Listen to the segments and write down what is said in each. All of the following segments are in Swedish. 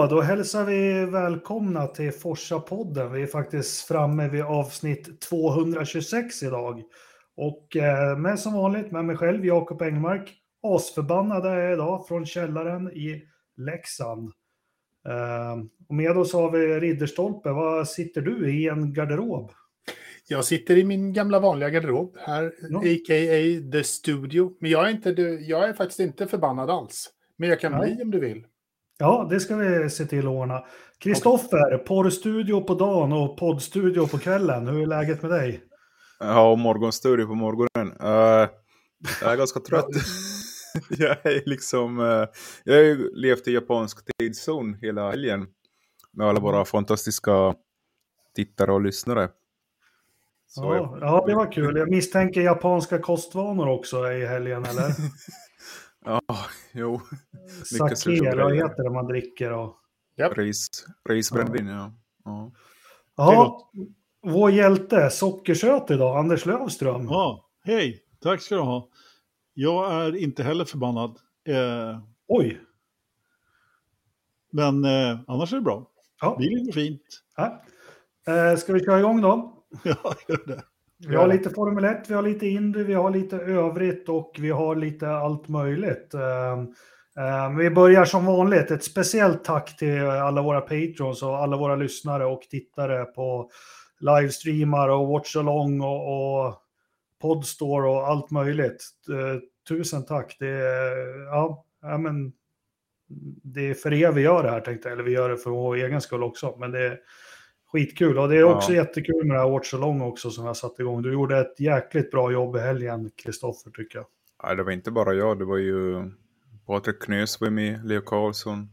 Så, då hälsar vi välkomna till Forsa-podden. Vi är faktiskt framme vid avsnitt 226 idag. Och eh, med som vanligt med mig själv, Jakob Engmark. Asförbannad är jag idag från källaren i Leksand. Eh, och med oss har vi Ridderstolpe. Vad sitter du i en garderob? Jag sitter i min gamla vanliga garderob här, ja. a.k.a. The Studio. Men jag är, inte, jag är faktiskt inte förbannad alls. Men jag kan Nej. bli om du vill. Ja, det ska vi se till att ordna. Kristoffer, porrstudio på dagen och poddstudio på kvällen. Hur är läget med dig? Ja, och morgonstudio på morgonen. Uh, jag är ganska trött. jag är liksom... Uh, jag har ju levt i japansk tidszon hela helgen. Med alla våra fantastiska tittare och lyssnare. Så ja, ja, det var kul. Jag misstänker japanska kostvanor också i helgen, eller? Ja, jo. Sake, eller vad heter det man dricker? Och... Yep. Ris, risbrännvin, ja. ja. Ja, vår hjälte, sockersöt idag, Anders Lövström. Ja, hej, tack ska du ha. Jag är inte heller förbannad. Eh, Oj. Men eh, annars är det bra. Ja. Bilen går fint. Ja. Eh, ska vi köra igång då? Ja, gör det. Vi har lite Formel 1, vi har lite Indy, vi har lite övrigt och vi har lite allt möjligt. Ehm, ehm, vi börjar som vanligt. Ett speciellt tack till alla våra patrons och alla våra lyssnare och tittare på livestreamar och watchalong och, och podstore och allt möjligt. Ehm, tusen tack. Det är, ja, men, det är för er vi gör det här tänkte jag, eller vi gör det för vår egen skull också. Men det är, skitkul. Och det är också ja. jättekul med det här Watch Along också som jag satte igång. Du gjorde ett jäkligt bra jobb i helgen, Kristoffer, tycker jag. Nej, det var inte bara jag. Det var ju Patrik Knös var med, Leo Karlsson,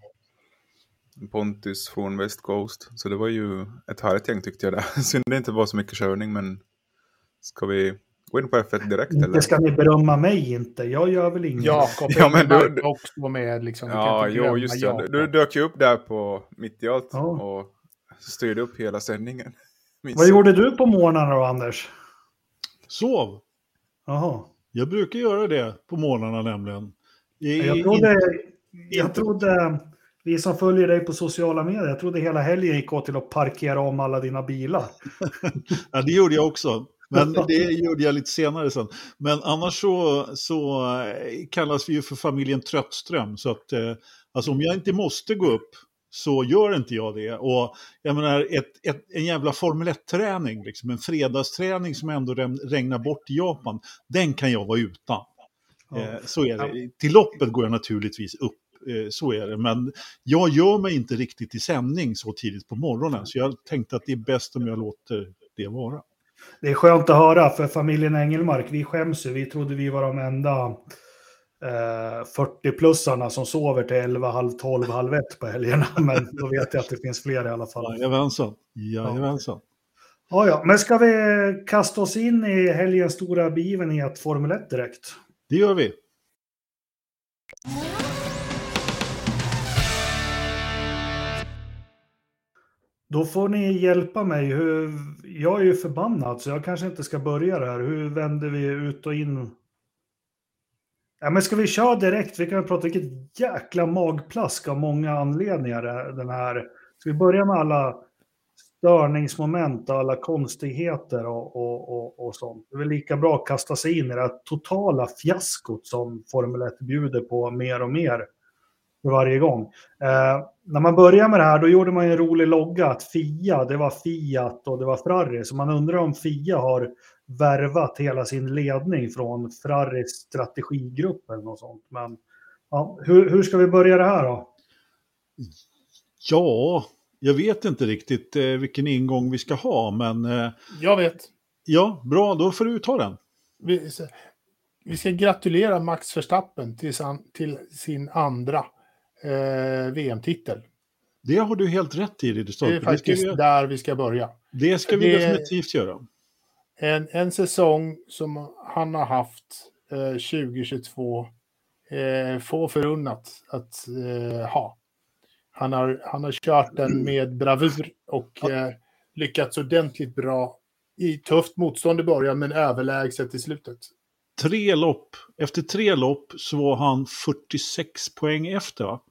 Pontus från West Coast. Så det var ju ett härligt gäng tyckte jag där. Synd det inte var så mycket körning, men ska vi gå in på F1 direkt? Inte eller? ska ni berömma mig inte, jag gör väl inget. Jakob ja, men du, också med liksom. Ja, jo, just det. Du, du dök ju upp där på mitt i allt. Ja. Och styrde upp hela sändningen. Vad gjorde du på morgnarna då, Anders? Sov. Jaha. Jag brukar göra det på morgnarna nämligen. I, jag, trodde, jag trodde, vi som följer dig på sociala medier, jag trodde hela helgen gick åt till att parkera om alla dina bilar. ja, det gjorde jag också. Men det gjorde jag lite senare sen. Men annars så, så eh, kallas vi ju för familjen Tröttström. Så att, eh, alltså om jag inte måste gå upp så gör inte jag det. Och jag menar, ett, ett, en jävla Formel 1-träning, liksom, en fredagsträning som ändå regnar bort i Japan, den kan jag vara utan. Ja. Eh, så är det. Till loppet går jag naturligtvis upp, eh, så är det. Men jag gör mig inte riktigt i sändning så tidigt på morgonen, så jag tänkte att det är bäst om jag låter det vara. Det är skönt att höra, för familjen Engelmark, vi skäms ju. Vi trodde vi var de enda 40-plussarna eh, som sover till 11, halv 12, halv 1 på helgerna. Men då vet jag att det finns fler i alla fall. Jajamensan. Jajamensan. Ja, ja. Men ska vi kasta oss in i helgens stora begivenhet Formel 1 direkt? Det gör vi. Då får ni hjälpa mig. Hur... Jag är ju förbannad så jag kanske inte ska börja där. Hur vänder vi ut och in Ja, men ska vi köra direkt? Vi kan prata vilket jäkla magplask av många anledningar den här. Ska vi börja med alla störningsmoment och alla konstigheter och, och, och, och sånt. Det är väl lika bra att kasta sig in i det här totala fiaskot som Formel 1 bjuder på mer och mer för varje gång. Eh, när man började med det här då gjorde man en rolig logga att Fia, det var Fiat och det var Ferrari. Så man undrar om Fia har värvat hela sin ledning från Ferraris strategigrupp eller något sånt. Men ja, hur, hur ska vi börja det här då? Ja, jag vet inte riktigt eh, vilken ingång vi ska ha, men... Eh, jag vet. Ja, bra, då får du ta den. Vi, vi ska gratulera Max Verstappen till, san, till sin andra eh, VM-titel. Det har du helt rätt i, Ridderstolpe. Det är faktiskt det vi... där vi ska börja. Det ska vi det... definitivt göra en, en säsong som han har haft eh, 2022 eh, få förunnat att eh, ha. Han har, han har kört den med bravur och eh, lyckats ordentligt bra i tufft motstånd i början men överlägset i slutet. Tre lopp, efter tre lopp så var han 46 poäng efter va?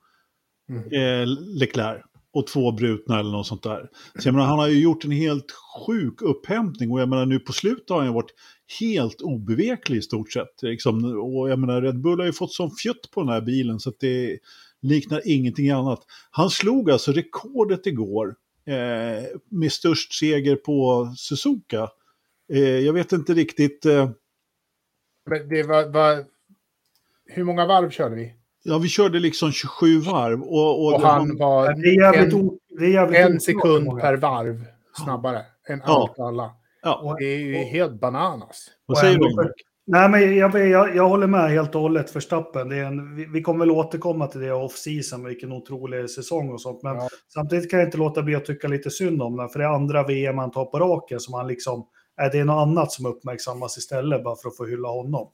Mm. eh, Leclerc och två brutna eller något sånt där. Så jag menar, han har ju gjort en helt sjuk upphämtning och jag menar nu på slutet har han varit helt obeveklig i stort sett. Liksom. Och jag menar Red Bull har ju fått sån fjutt på den här bilen så att det liknar ingenting annat. Han slog alltså rekordet igår eh, med störst seger på Suzuka. Eh, jag vet inte riktigt, eh, Men det var, var... Hur många varv körde vi? Ja vi körde liksom 27 varv och, och, Och det han var en, en sekund per varv snabbare än Ja. allt alla. ja, Det är ju helt bananas. vad och säger du? Nej, men jag, jag, jag håller med helt och hållet för Stappen. Det är en, vi, vi kommer väl återkomma till det off-season, vilken otrolig säsong och sånt. Men Ja. samtidigt kan jag inte låta bli att tycka lite synd om den, för det är andra VM han tar på raken som han liksom, är det något annat som uppmärksammas istället bara för att få hylla honom?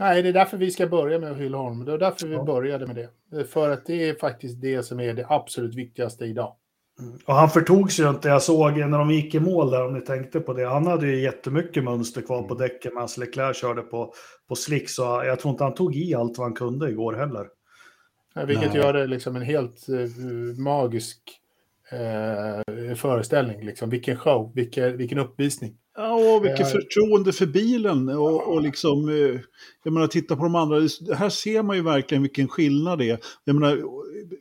Nej, det är därför vi ska börja med att hylla honom. Det är därför vi Ja. började med det. För att det är faktiskt det som är det absolut viktigaste idag. Och han förtog sig ju inte. Jag såg när de gick i mål där, om ni tänkte på det. Han hade ju jättemycket mönster kvar på däcken medan Leclerc körde på, på slick. Så jag tror inte han tog i allt vad han kunde igår heller. Eh, Vilket Nej. gör det liksom en helt eh, magisk eh, föreställning. Liksom. Vilken show, vilken, vilken uppvisning. Ja, och vilket Ja. förtroende för bilen. Och, och liksom, eh, jag menar, titta på de andra. Här ser man ju verkligen vilken skillnad det är. Jag menar,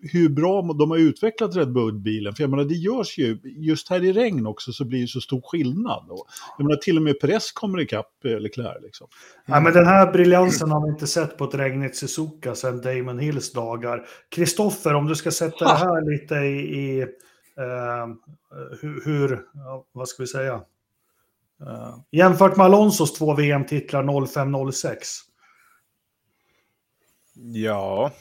hur bra de har utvecklat Red Bull-bilen. För jag menar, det görs ju, just här i regn också, så blir det så stor skillnad. Och, jag menar, till och med Perez kommer ikapp eh, Leclerc. Liksom. Nej, men den här briljansen har vi inte sett på ett regnigt Suzuka sedan Damon Hills dagar. Kristoffer, om du ska sätta det här lite i, i eh, hur, hur ja, vad ska vi säga? Uh, jämfört med Alonsos två VM-titlar 05-06. Ja,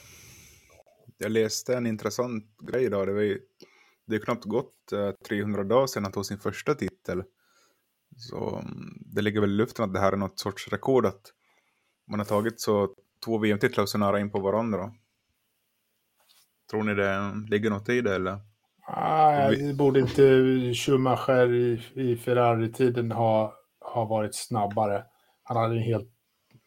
jag läste en intressant grej idag. Det, var ju, det är knappt gått eh, 300 dagar sedan han tog sin första titel. Så mm, det ligger väl i luften att det här är något sorts rekord att man har tagit så två VM-titlar så nära in på varandra. Tror ni det ligger något i det eller? Ah, det borde inte Schumacher i, i Ferrari-tiden ha, ha varit snabbare. Han hade en helt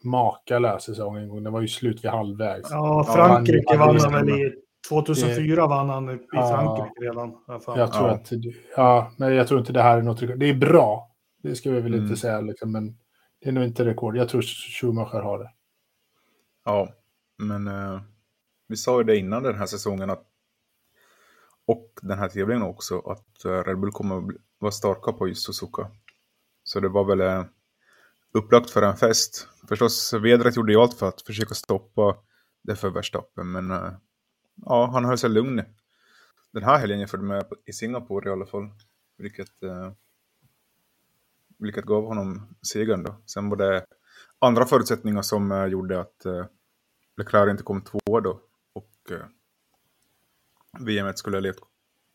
makalös säsong en gång. Den var ju slut vid halvvägs. Ja, Ja, Frankrike han- vann han- väl i 2004 vann han i Ja. Frankrike redan. Jag tror Ja. att, ja, men jag tror inte det här är något rekord. Det är bra, det ska vi väl Mm. inte säga, liksom, men det är nog inte rekord. Jag tror Schumacher har det. Ja, men eh, vi sa ju det innan den här säsongen att och den här tävlingen också att eh, Red Bull kommer att bli- vara starka på just Suzuka. Så det var väl eh, upplagt för en fest. Förstås, vädret gjorde ju allt för att försöka stoppa det för Verstappen, men eh, ja, han höll sig lugn den här helgen jämfört med i Singapore i alla fall. Vilket, eh, vilket gav honom segern då. Sen var det andra förutsättningar som eh, gjorde att eh, Leclerc inte kom två då. Och eh, VM skulle ha lett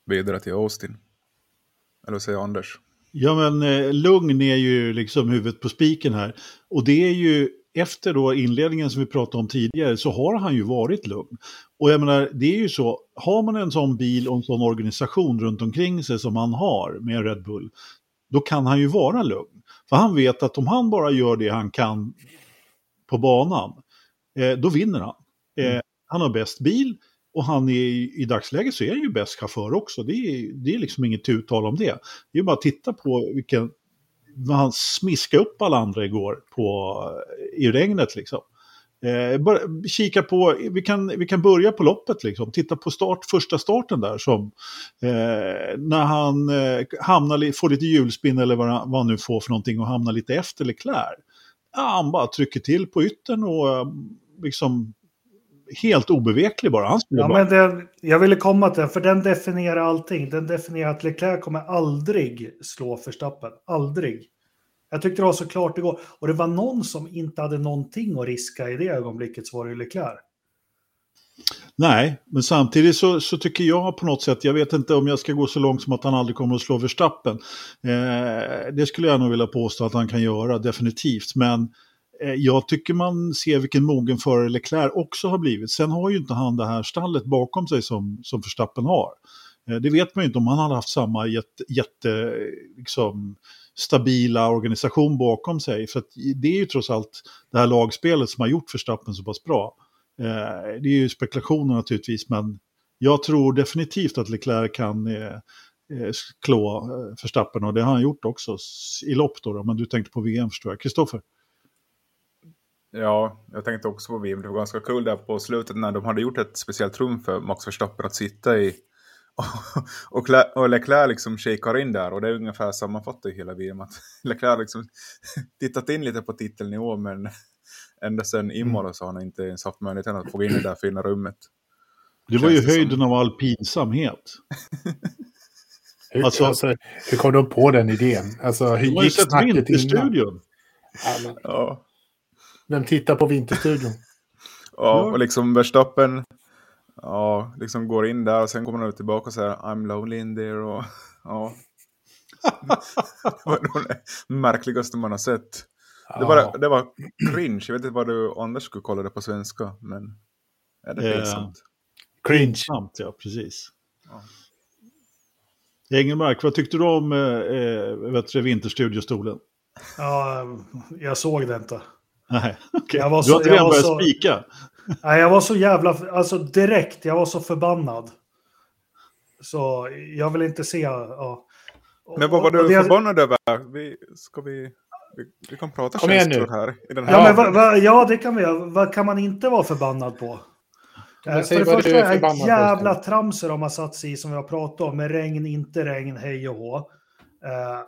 vidare till Austin. Eller vad säger Anders? Ja, men eh, lugn är ju liksom huvudet på spiken här. Och det är ju efter då inledningen som vi pratade om tidigare så har han ju varit lugn. Och jag menar, det är ju så, har man en sån bil och en sån organisation runt omkring sig som han har med Red Bull, då kan han ju vara lugn. För han vet att om han bara gör det han kan på banan, eh, då vinner han. Eh, han har bäst bil och han är, i dagsläget så är han ju bäst chaufför också. Det är, det är liksom inget uttal om det. Det är bara att titta på vilken, vad han smiskade upp alla andra igår på, eh, i regnet liksom. Eh, bara kika på, vi kan, vi kan börja på loppet liksom. Titta på start, första starten där som eh, när han eh, hamnar, får lite hjulspinn eller vad han, vad han nu får för någonting och hamnar lite efter Leclerc. Ja, han bara trycker till på yttern och eh, liksom helt obeveklig bara. Han Ja, bara, men den, jag ville komma till den, för den definierar allting. Den definierar att Leclerc kommer aldrig slå Verstappen. Aldrig. Jag tyckte det var så klart igår. Och det var någon som inte hade någonting att riska i det ögonblicket så var det Leclerc. Nej, men samtidigt så, så tycker jag på något sätt, jag vet inte om jag ska gå så långt som att han aldrig kommer att slå Verstappen. Eh, det skulle jag nog vilja påstå att han kan göra, definitivt. Men Eh, jag tycker man ser vilken mogen förare Leclerc också har blivit. Sen har ju inte han det här stallet bakom sig som, som Verstappen har. Eh, det vet man ju inte om han hade haft samma jätte, jätte liksom, stabila organisation bakom sig. För att det är ju trots allt det här lagspelet som har gjort Verstappen så pass bra. Eh, det är ju spekulationer naturligtvis, men jag tror definitivt att Leclerc kan eh, klå Verstappen och det har han gjort också i lopp då, då men du tänkte på VM förstår jag. Kristoffer? Ja, jag tänkte också på VM. Det var ganska kul där på slutet när de hade gjort ett speciellt rum för Max Verstappen att sitta i. Och, och Leclerc liksom kikar in där och det är ungefär sammanfattar hela VM. Att Leclerc liksom tittat in lite på titelnivå men ända sedan Imola så har han inte ens haft möjligheten att få in i det där fina rummet. Det var ju det som. höjden av all pinsamhet. Hur, Alltså- alltså, hur kom de på den idén? Alltså, hur gick snacket innan? Vinterstudion. Ja, men Ja, Vem tittar på Vinterstudion? ja och liksom Verstappen ja, liksom går in där och sen kommer han ut tillbaka och säger I'm lonely in there och ja. det var det märkligaste man har sett. Det var, det var cringe. Jag vet inte vad du Anders skulle kolla det på svenska. Men är det Eh, pinsamt? Cringe. Sant, ja, precis. Ja. Engelmark, vad tyckte du om eh, eh, vet du, Vinterstudiostolen? Ja, jag såg det inte. Nej. Jag var Du så- har inte jag redan var börjat så- spika? Nej, jag var så jävla, alltså direkt, jag var så förbannad. Så jag vill inte se, ja. Men vad var du det- förbannad över? Vi, ska vi, vi, vi kan prata Kom känslor här. I den här Ja, men va, va, ja, det kan vi. Vad kan man inte vara förbannad på? Men Eh, För det första är på, jävla Sten. tramset de har satt sig i som vi har pratat om med regn, inte regn, hej och hå. Eh,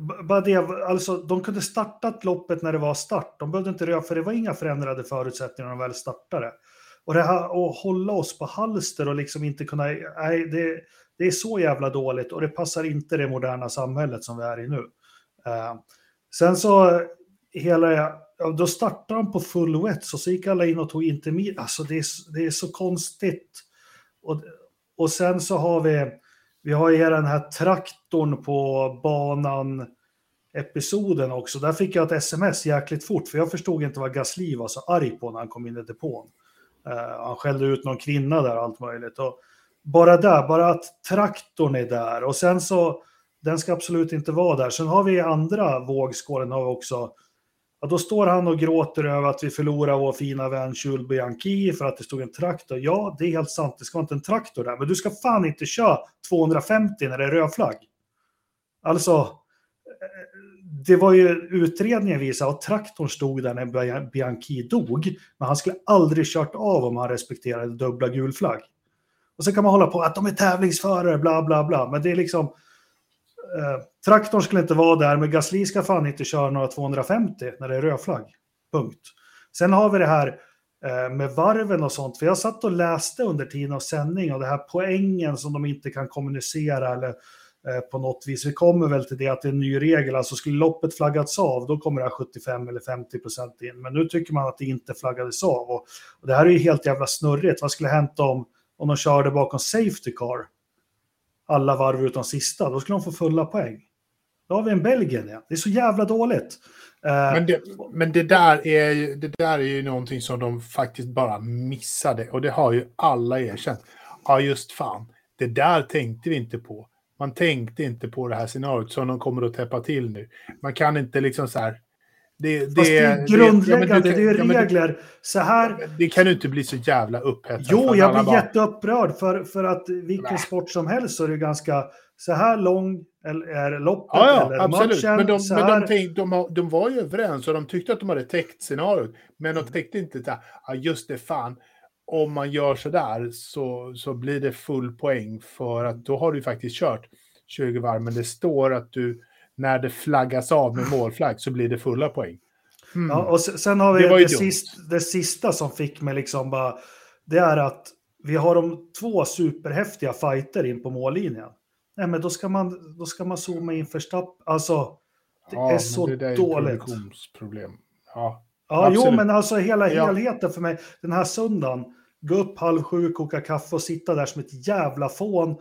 bara det, alltså, de kunde startat loppet när det var start. De behövde inte röra, för det var inga förändrade förutsättningar när de väl startade. Och det här att hålla oss på halster och liksom inte kunna, nej, det, det är så jävla dåligt och det passar inte det moderna samhället som vi är i nu. Eh, sen så, hela, ja, då startade de på full wet, så, så gick alla in och tog intermediate. Alltså det är, det är så konstigt. Och, och sen så har vi, vi har ju den här traktorn på banan episoden också. Där fick jag ett sms jäkligt fort för jag förstod inte vad Gasli var så arg på när han kom in i depån. Uh, han skällde ut någon kvinna där och allt möjligt. Och bara där, bara att traktorn är där och sen så den ska absolut inte vara där. Sen har vi andra vågskålen har vi också Ja, då står han och gråter över att vi förlorar vår fina vän Jules Bianchi för att det stod en traktor. Ja, det är helt sant, det ska inte en traktor där, men du ska fan inte köra 250 när det är röd flagg. Alltså, eh, det var ju utredningen visade att traktorn stod där när Bianchi dog, men han skulle aldrig kört av om han respekterade dubbla gul flagg. Och så kan man hålla på att de är tävlingsförare, bla bla bla, men det är liksom Eh, traktorn skulle inte vara där, men Gasly ska fan inte köra några 250 när det är rödflagg. Punkt. Sen har vi det här eh, med varven och sånt. För jag satt och läste under tiden av sändning och det här poängen som de inte kan kommunicera eller eh, på något vis. Vi kommer väl till det att det är en ny regel. Alltså skulle loppet flaggats av, då kommer det här 75 eller 50 procent in. Men nu tycker man att det inte flaggades av. Och, och det här är ju helt jävla snurrigt. Vad skulle hänt om, om de körde bakom safety car? Alla varv utan sista, då skulle de få fulla poäng. Då har vi en Belgien igen. Det är så jävla dåligt. Eh, men det, men det där är ju, det där är ju någonting som de faktiskt bara missade. Och det har ju alla erkänt. Ja, just fan. Det där tänkte vi inte på. Man tänkte inte på det här scenariot som de kommer att täppa till nu. Man kan inte liksom så här... Det, Fast det är ja, grundläggande, det kan- är ja, men du- regler. Så här, Det kan du inte bli så jävla upphetsad. jo, jag blir bara- jätteupprörd för, för att vilken Nej. sport som helst så är det ganska, så här lång eller är loppet Ja, eller ja, absolut. matchen. Men, de, så men här, de, tänk, de, de var ju överens och de tyckte att de hade täckt scenariot. Men de täckte inte det. Ja, just det, fan. Om man gör så där så, så blir det full poäng för att då har du faktiskt kört 20 varv. Men det står att du, när det flaggas av med målflagg så blir det fulla poäng. Mm. Ja, och sen, har vi Det det, ju det, sista som fick mig liksom bara, det är att vi har de två superhäftiga fighter in på mållinjen. Nej, men då ska man, då ska man zooma in för stapp. Alltså, det Ja, är så det är dåligt. produktionsproblem. Ja. Ja, jo, Absolut. men alltså hela Ja. helheten för mig. Den här söndagen, gå upp halv sju, koka kaffe och sitta där som ett jävla fån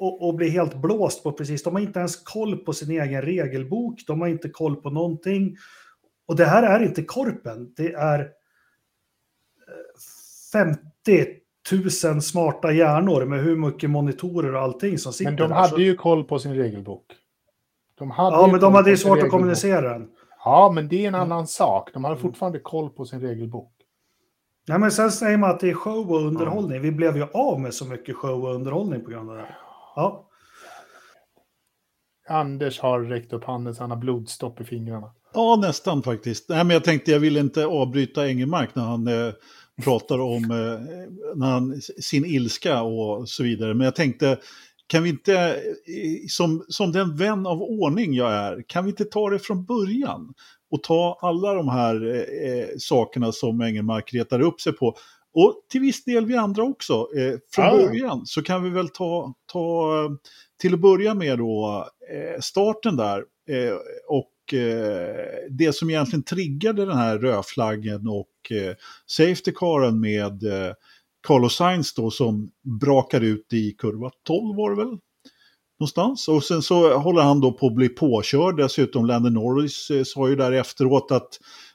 och, och bli helt blåst på precis. De har inte ens koll på sin egen regelbok. De har inte koll på någonting. Och det här är inte korpen. Det är eh, 50 000 smarta hjärnor med hur mycket monitorer och allting som sitter Men de hade ju koll på sin regelbok. De hade Ja, men de hade ju svårt att regelbok. kommunicera den. Ja, men det är en Mm. annan sak. De hade fortfarande koll på sin regelbok. Nej, men sen säger man att det är show och underhållning. Vi blev ju av med så mycket show och underhållning på grund av det. här. Ja, Anders har räckt upp handen så han har blodstopp i fingrarna. Ja, nästan faktiskt. Nej, men jag tänkte jag ville inte avbryta Engelmark när han eh, pratar om eh, när han, sin ilska och så vidare. Men jag tänkte, kan vi inte, eh, som, som den vän av ordning jag är, kan vi inte ta det från början? Och ta alla de här eh, eh sakerna som Engelmark retar upp sig på. Och till viss del vi andra också. Eh, från Ja. början så kan vi väl ta, ta till att börja med då eh, starten där. Eh, och eh, det som egentligen triggade den här rödflaggen och eh, safety caren med eh, Carlos Sainz då som brakar ut i kurva 12 var det väl? Någonstans. Och sen så håller han då på att bli påkörd. Dessutom Landon Norris sa ju där efteråt att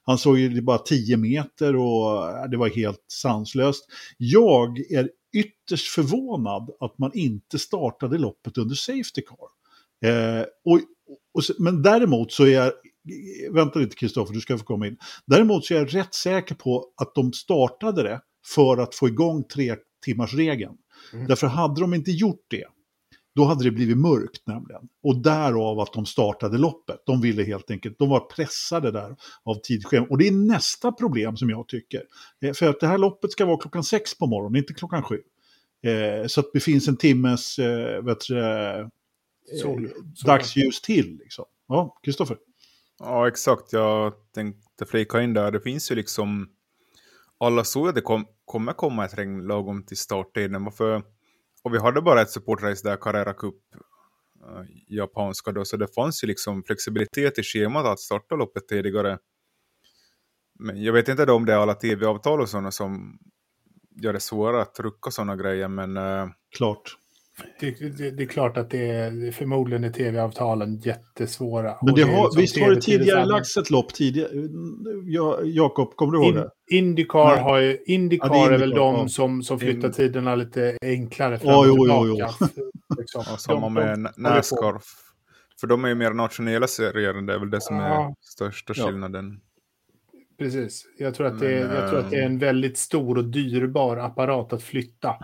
han såg ju bara 10 meter och eh, det var helt sanslöst. Jag är ytterst förvånad att man inte startade loppet under Safety Car. Eh, och, och, men däremot så är jag, vänta lite Kristoffer, du ska få komma in. Däremot så är jag rätt säker på att de startade det för att få igång tre timmars regeln. Mm. Därför hade de inte gjort det, då hade det blivit mörkt nämligen. Och därav att de startade loppet. De ville helt enkelt, de var pressade där av tidsschema. Och det är nästa problem som jag tycker. Eh, För att det här loppet ska vara klockan sex på morgonen, inte klockan sju. Eh, så att det finns en timmes eh, vet du, eh, Sol- dagsljus till. Liksom. Ja, Kristoffer. Ja, exakt. Jag tänkte flika in där. Det finns ju liksom... Alla såg att det kom, kommer komma ett regn lagom till starttiden. Varför? Och vi hade bara ett supportrace där, Carrera Cup, äh, japanska då, så det fanns ju liksom flexibilitet i schemat att starta loppet tidigare. Men jag vet inte då om det är alla tv-avtal och sådana som gör det svårare att rucka sådana grejer, men Äh, Klart. Det, det, det är klart att det är förmodligen är tv-avtalen jättesvåra. Men det har, liksom visst har det tidigare lagts ett lopp tidigare? Ja, Jakob, kommer du ihåg In, det? Indycar, har ju, Indycar Ja, det är är väl Indycar, de ja. som, som flyttar In- tiderna lite enklare fram och jo, jo, tillbaka. Liksom. ja, samma med. Nascar. För de är ju mer nationella serier, det är väl det som är Ja. största skillnaden. Precis. Jag tror, att det, är- jag tror att det är eh, en väldigt stor och dyrbar apparat att flytta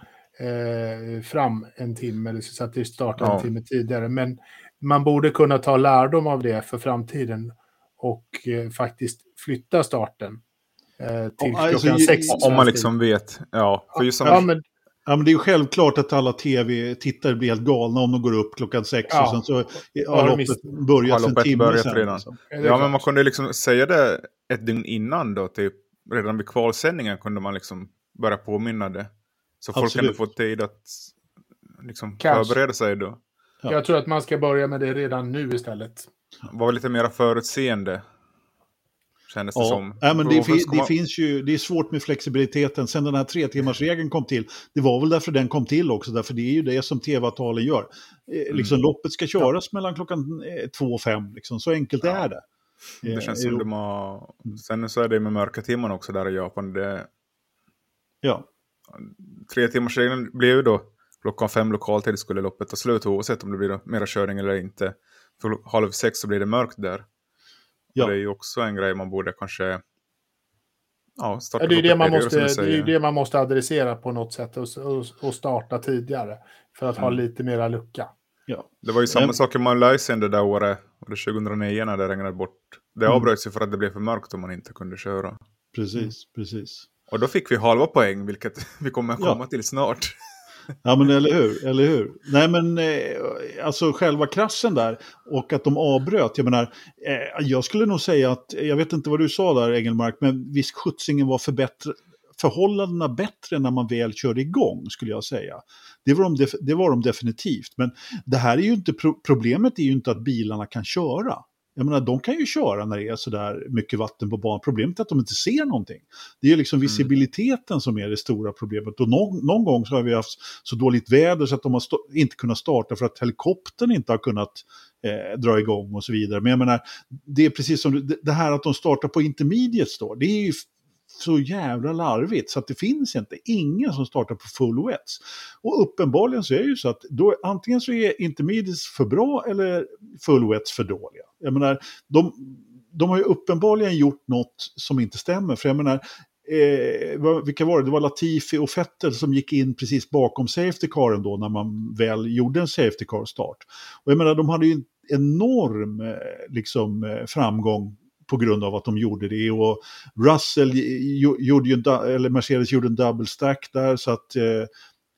eh, fram en timme, eller så att det startar Ja. en timme tidigare. Men man borde kunna ta lärdom av det för framtiden och eh, faktiskt flytta starten eh, till Ja, alltså, klockan sex. Om man liksom vet. Ja, för just som, Ja, men Ja, men det är ju självklart att alla tv-tittare blir helt galna om de går upp klockan sex Ja. och sen så Har loppet börjat en timme börjat sen. redan? Liksom. ja, men man kunde liksom säga det ett dygn innan då, typ redan vid kvalsändningen kunde man liksom börja påminna det. Så folk Absolut. kunde få tid att liksom Kanske. förbereda sig då. Ja. Jag tror att man ska börja med det redan nu istället. Var lite mer förutseende. Kändes det Ja, som. ja, men det, Varför fi- ska det finns ju, det är svårt med flexibiliteten. Sen den här tre timmars regeln kom till, det var väl därför den kom till också, därför det är ju det som tv-avtalen gör. Mm. Eh, Liksom, Loppet ska köras mellan klockan eh, två och fem, liksom. så enkelt Ja. är det. Det Eh, känns som de har... Sen så är det med mörka timmarna också där i Japan. Det... Ja, Tre timmars regeln blev ju då klockan fem lokaltid skulle loppet ta slut oavsett om det blir mera körning eller inte. För halv sex så blir det mörkt där. Ja. Och det är ju också en grej man borde kanske... Ja, starta Ja, det, är ju det, man tidigare, måste, det är det man måste adressera på något sätt och, och, och starta tidigare. För att ha Mm. lite mera lucka. ja. Det var ju samma Men- sak i Malaysia det där året, var det 2009 när det regnade bort. Det Mm. avbröts ju för att det blev för mörkt och man inte kunde köra. precis, precis. Och då fick vi halva poäng, vilket vi kommer att Ja. komma till snart. Ja, men eller hur, eller hur. Nej, men eh, alltså själva kraschen där och att de avbröt. Jag menar, eh, jag skulle nog säga att, jag vet inte vad du sa där Engelmark, men visst skjutsingen var förbättra, förhållandena bättre när man väl körde igång, skulle jag säga. Det var de, det var de definitivt. Men det här är ju inte, pro, problemet är ju inte att bilarna kan köra. Jag menar, de kan ju köra när det är sådär mycket vatten på banan. Problemet är att de inte ser någonting. Det är ju liksom visibiliteten som är det stora problemet. Och någon, någon gång så har vi haft så dåligt väder så att de har inte kunnat starta för att helikoptern inte har kunnat eh, dra igång och så vidare. Men jag menar, det är precis som det, det här att de startar på intermediates då. Det är ju så jävla larvigt så att det finns inte. Ingen som startar på full wets. Och uppenbarligen så är det ju så att då, antingen så är intermediates för bra eller full wets för dåliga. Jag menar, de, de har ju uppenbarligen gjort något som inte stämmer. För jag menar, eh, vilka var det? Det var Latifi och Fettel som gick in precis bakom safety caren då när man väl gjorde en safety car start. Och jag menar, de hade ju en enorm eh, liksom, eh, framgång på grund av att de gjorde det. Och Russell gjorde ju, eller Mercedes gjorde en double stack där så att, eh,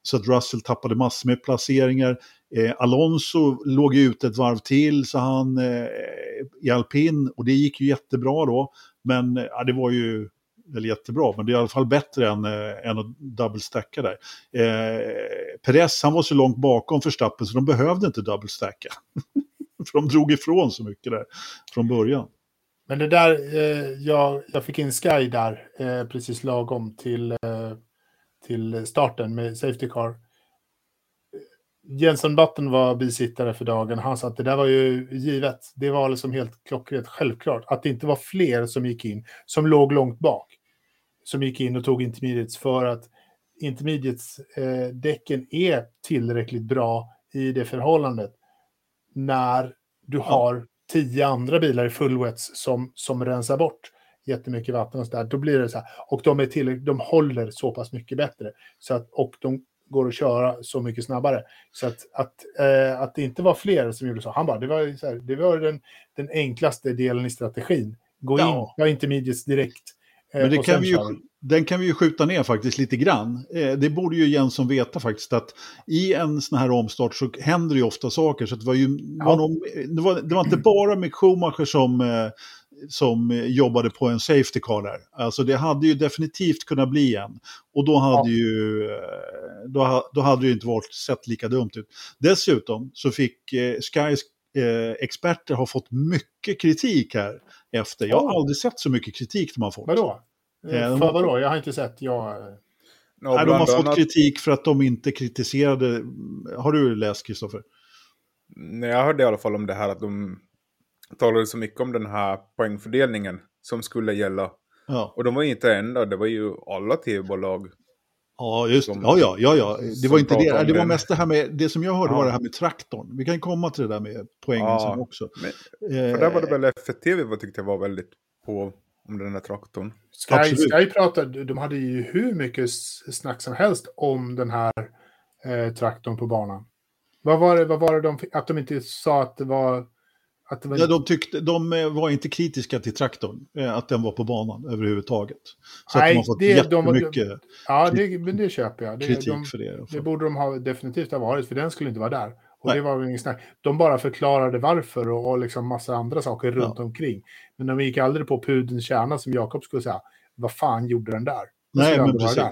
så att Russell tappade massor med placeringar. Eh, Alonso låg ju ut ett varv till så han eh, i alpin och det gick ju jättebra då. Men eh, ja, det var ju, eller jättebra, men det är i alla fall bättre än, eh, än att double stacka där. Eh, Perez han var så långt bakom Verstappen så de behövde inte double stacka. För de drog ifrån så mycket där från början. Men det där, eh, jag, jag fick in Sky där eh, precis lagom till, eh, till starten med Safety Car. Jenson Button var bisittare för dagen. Han sa att det där var ju givet. Det var liksom helt klockrent självklart. Att det inte var fler som gick in, som låg långt bak. Som gick in och tog intermediates för att intermediates-däcken är tillräckligt bra i det förhållandet. När du har tio andra bilar i full wets som, som rensar bort jättemycket vatten och så där, då blir det så här. Och de, är till, de håller så pass mycket bättre. Så att, och de går att köra så mycket snabbare. Så att, att, eh, att det inte var fler som gjorde så. Han bara, det var, så här, det var den, den enklaste delen i strategin. Gå Ja. in, ja intermediates direkt. Eh, Men det kan vi ju, den kan vi ju skjuta ner faktiskt lite grann. Eh, det borde ju Jensson veta faktiskt att i en sån här omstart så händer det ju ofta saker. Så det, var ju, var nog, det, var, det var inte bara Mick Schumacher som, eh, som jobbade på en safety car där. Alltså det hade ju definitivt kunnat bli en. Och då hade Ja. ju då, då hade det ju inte varit sett lika dumt ut. Dessutom så fick Skys eh, experter har fått mycket kritik här efter. Jag har Oh. aldrig sett så mycket kritik de har fått. Vadå? Eh, de för har- vadå? Jag har inte sett. Jag, Ja, Nej, de har fått annat- kritik för att de inte kritiserade. Har du läst Kristoffer? Nej, jag hörde i alla fall om det här att de talade så mycket om den här poängfördelningen som skulle gälla. Ja. Och de var ju inte enda, det var ju alla tv-bolag. Ja, just det. Som- Ja, ja, ja, ja. Det var inte det. Det var mest det här med, det som jag hörde Ja. var det här med traktorn. Vi kan komma till det där med poängen Ja. sen också. Men, Eh, för där var det väl FTV vad tyckte jag var väldigt på om den där traktorn. Sky, Absolut. Sky pratade, de hade ju hur mycket snack som helst om den här eh, traktorn på banan. Vad var det, vad var det de, att de inte sa att det var... Att var Ja, de, tyckte, de eh, var inte kritiska till traktorn, eh, att den var på banan överhuvudtaget. Så att Nej, de har fått det- de- jättemycket ja, det, men det köper jag. Det, kritik de, för det. det borde de ha definitivt ha varit, för den skulle inte vara där. Och Nej. det var väl inget snack. De bara förklarade varför och, och liksom massa andra saker runt omkring. Men de gick aldrig på pudelns kärna som Jakob skulle säga. Vad fan gjorde den där? Den Nej, men precis.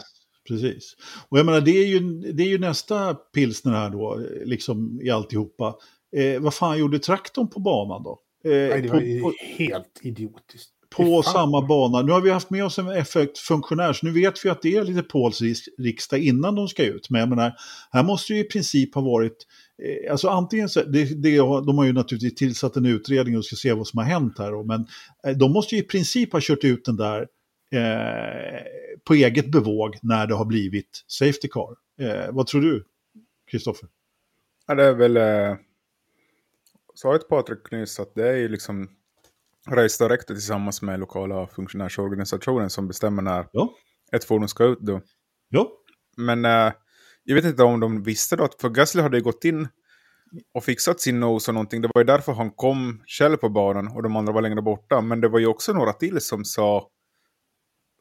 precis. Och jag menar, det är ju, det är ju nästa pilsner här då, liksom i alltihopa. Eh, vad fan gjorde traktorn på banan då? Eh, Nej, det på, var ju på, helt idiotiskt. på samma bana. Nu har vi haft med oss en effektfunktionär, så nu vet vi att det är lite Pauls riksdag innan de ska ut. Men jag menar, här måste ju i princip ha varit, eh, alltså antingen så, det, det, har- de har ju naturligtvis tillsatt en utredning och ska se vad som har hänt här, då, men eh, de måste ju i princip ha kört ut den där eh, på eget bevåg när det har blivit Safety Car. Eh, vad tror du, Kristoffer? Ja, det är väl... Eh, sa ett Patrik nyss att det är ju liksom Race tillsammans med lokala funktionärsorganisationen som bestämmer när Ja. ett fordon ska ut då. Ja, Men eh, jag vet inte om de visste då att för Gasly hade ju gått in och fixat sin nose och någonting. Det var ju därför han kom själv på banan och de andra var längre borta. Men det var ju också några till som sa...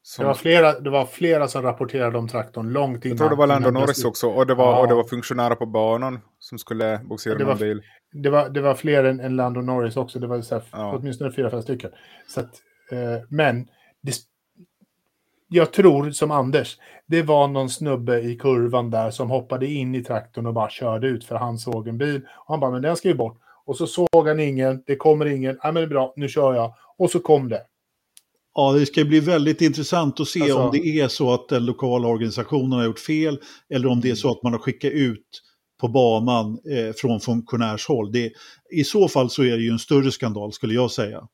Som, Det var, flera, det var flera som rapporterade om traktorn långt innan. jag tror det var Lando Norris också. Och det var, Ja. och det var funktionärer på banan som skulle boxera Det var- någon bil. Det var, det var fler än, än Lando Norris också. Det var så här, Ja. åtminstone fyra, fem stycken. Så att, eh, men det, jag tror, som Anders, det var någon snubbe i kurvan där som hoppade in i traktorn och bara körde ut för han såg en bil. Och han bara, men den ska ju bort. Och så såg han ingen, det kommer ingen, ja men det är bra, nu kör jag. Och så kom det. Ja, det ska bli väldigt intressant att se Alltså- om det är så att den lokala organisationen har gjort fel eller om det är så att man har skickat ut på banan eh, från funktionärshåll. Det, I så fall så är det ju en större skandal skulle jag säga.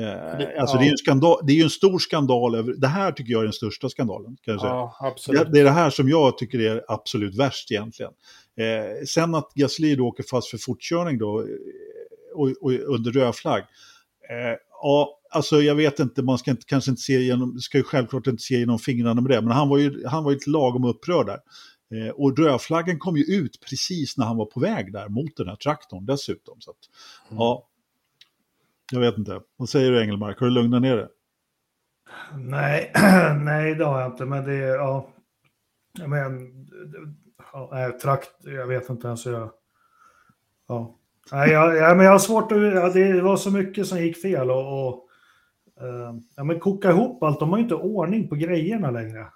Eh, alltså ja. det, är en skandal, det är en stor skandal. Över, det här tycker jag är den största skandalen. Kan. Ja, absolut. Det, det är det här som jag tycker är absolut värst egentligen. Eh, sen att Gasly då åker fast för fortkörning då eh, och, och under röd flagg. Eh, ja, alltså jag vet inte, man ska inte, kanske inte se genom, ska ju självklart inte se genom fingrarna med det, men han var ju, han var ju lite lagom upprörd där. Eh, och rödflaggen kom ju ut precis när han var på väg där mot den här traktorn dessutom. Så att, Mm. ja, jag vet inte. Vad säger du Engelmark, har du lugnat ner det? Nej, nej det har jag inte, men det är, ja. Men, ja, nej, trakt, jag vet inte ens hur jag... Ja. Nej, jag, ja, men jag har svårt att... Ja, det var så mycket som gick fel och... och ja, men koka ihop allt, de har ju inte ordning på grejerna längre.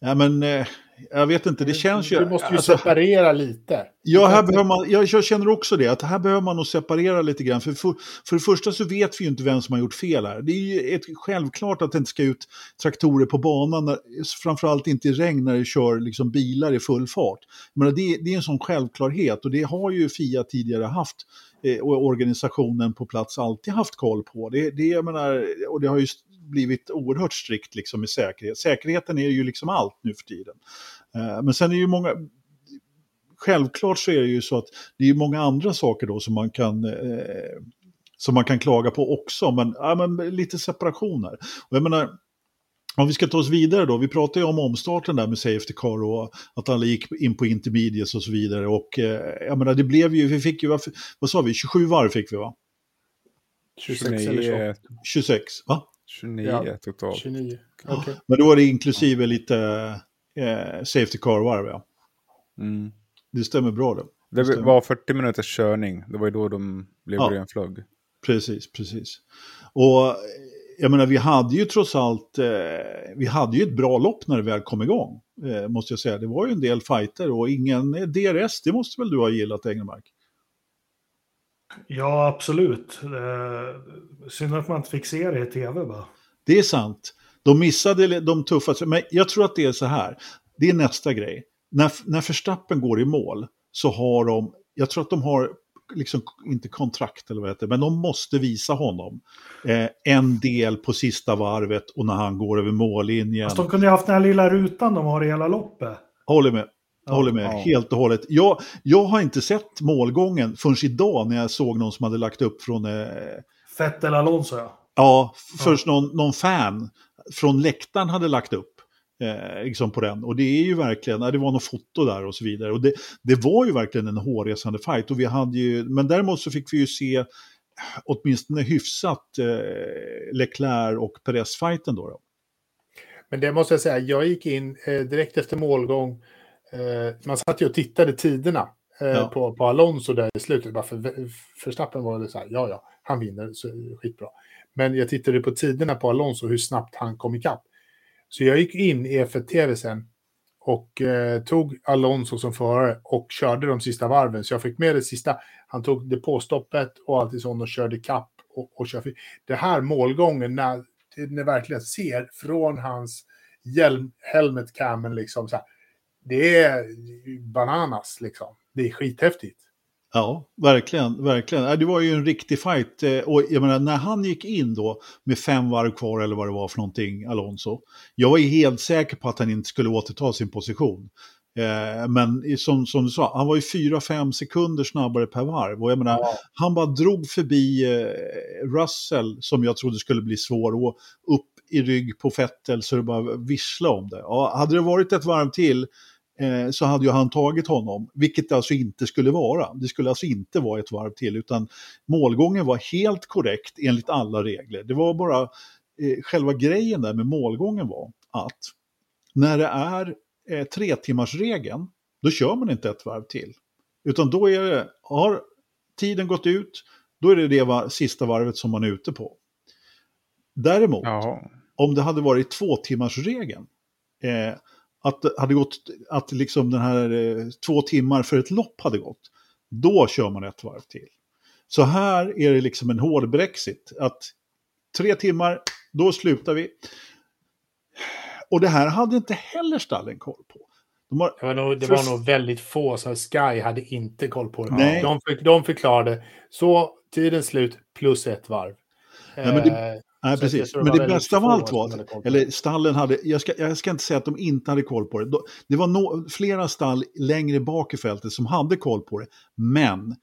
Ja, men eh, jag vet inte, det känns ju... Du måste ju alltså, separera lite. Ja, här behöver man, jag, jag känner också det, att här behöver man nog separera lite grann. För, för, för det första så vet vi ju inte vem som har gjort fel här. Det är ju ett, självklart att det inte ska ut traktorer på banan, när, framförallt inte i regn när det kör liksom, bilar i full fart. Men det, det är en sån självklarhet och det har ju Fia tidigare haft Eh, och organisationen på plats alltid haft koll på. Det, det, jag menar, och det har ju blivit oerhört strikt liksom, med säkerhet. Säkerheten är ju liksom allt nu för tiden. Eh, men sen är det ju många, självklart så är det ju så att det är många andra saker då som man kan, eh, som man kan klaga på också, men, ja, men lite separationer. Och jag menar, om vi ska ta oss vidare då, vi pratade ju om omstarten där med Safety Car och att alla gick in på intermediates och så vidare. Och eh, jag menar, det blev ju, vi fick ju, vad, vad sa vi, 27 varv fick vi va? 26 eller så. 29, 26, va? 29 Ja. totalt. 29. Okej. Men då är det inklusive lite eh, Safety Car-varv ja. Mm. Det stämmer bra det. Det stämmer. var 40 minuters körning. Det var ju då de blev Ja. grön flagg. Precis, precis. Och jag menar, vi hade ju trots allt, eh, vi hade ju ett bra lopp när det väl kom igång, eh, måste jag säga. Det var ju en del fighter och ingen eh, DRS, det måste väl du ha gillat, Engelmark? Ja, absolut. Eh, synd att man inte fick se det i tv bara. Det är sant. De missade de tuffaste, men jag tror att det är så här. Det är nästa grej. När, när Verstappen går i mål så har de, jag tror att de har, liksom, inte kontrakt eller vad det heter, men de måste visa honom eh, en del på sista varvet och när han går över mållinjen. Fast de kunde ju haft den här lilla rutan de har i hela loppet. Håller med. Ja, Håller med, ja. helt och hållet. Jag, jag har inte sett målgången förrän idag när jag såg någon som hade lagt upp från, eh, Fettel Alonso ja. ja, först någon, någon fan från läktaren hade lagt upp. Eh, liksom på den. Och det är ju verkligen, det var något foto där och så vidare. Och det, det var ju verkligen en hårresande fight. Och vi hade ju, men däremot så fick vi ju se åtminstone hyfsat eh, Leclerc och Perez-fighten då. då. Men det måste jag säga, jag gick in eh, direkt efter målgång. Eh, man satt ju och tittade tiderna eh, Ja. på, på Alonso där i slutet. Bara för Förstappen var det så här, ja ja, han vinner, så skitbra. Men jag tittade på tiderna på Alonso, hur snabbt han kom ikapp. Så jag gick in i F1 TV sen och eh, tog Alonso som förare och körde de sista varven. Så jag fick med det sista. Han tog depåstoppet och allt sånt och körde kapp och, och körde. Det här målgången, när, ni verkligen ser från hans hjälm, helmet camen liksom så här. Det är bananas liksom. Det är skithäftigt. Ja, verkligen, verkligen. Ja, Det var ju en riktig fight. eh, Och jag menar, när han gick in då med fem varv kvar eller vad det var för någonting, Alonso. Jag var ju helt säker på att han inte skulle återta sin position. Eh, Men som, som du sa, han var ju 4-5 sekunder snabbare per varv. Och jag menar, Ja. han bara drog förbi eh, Russell som jag trodde skulle bli svår och upp i rygg på Fettel så det bara vissla om det. Ja, hade det varit ett varv till så hade ju han tagit honom, vilket det alltså inte skulle vara. Det skulle alltså inte vara ett varv till, utan målgången var helt korrekt enligt alla regler. Det var bara eh, själva grejen där med målgången var att när det är eh, tre timmars regeln, då kör man inte ett varv till. Utan då är det, har tiden gått ut, då är det det var, sista varvet som man är ute på. Däremot, Jaha. om det hade varit två timmars regeln, eh, att det hade gått, att liksom den här eh, två timmar för ett lopp hade gått, då kör man ett varv till. Så här är det liksom en hård Brexit, att tre timmar, då slutar vi. Och det här hade inte heller stallen koll på. De har, Det var nog, det För- var nog väldigt få, så Sky hade inte koll på det. Nej. De, fick, de förklarade så, tiden slut plus ett varv. Nej, men det- Eh, Nej, att precis. det Men det bästa av allt var, på eller stallen hade, jag ska, jag ska inte säga att de inte hade koll på det. Det var no, flera stall längre bak i fältet som hade koll på det. Men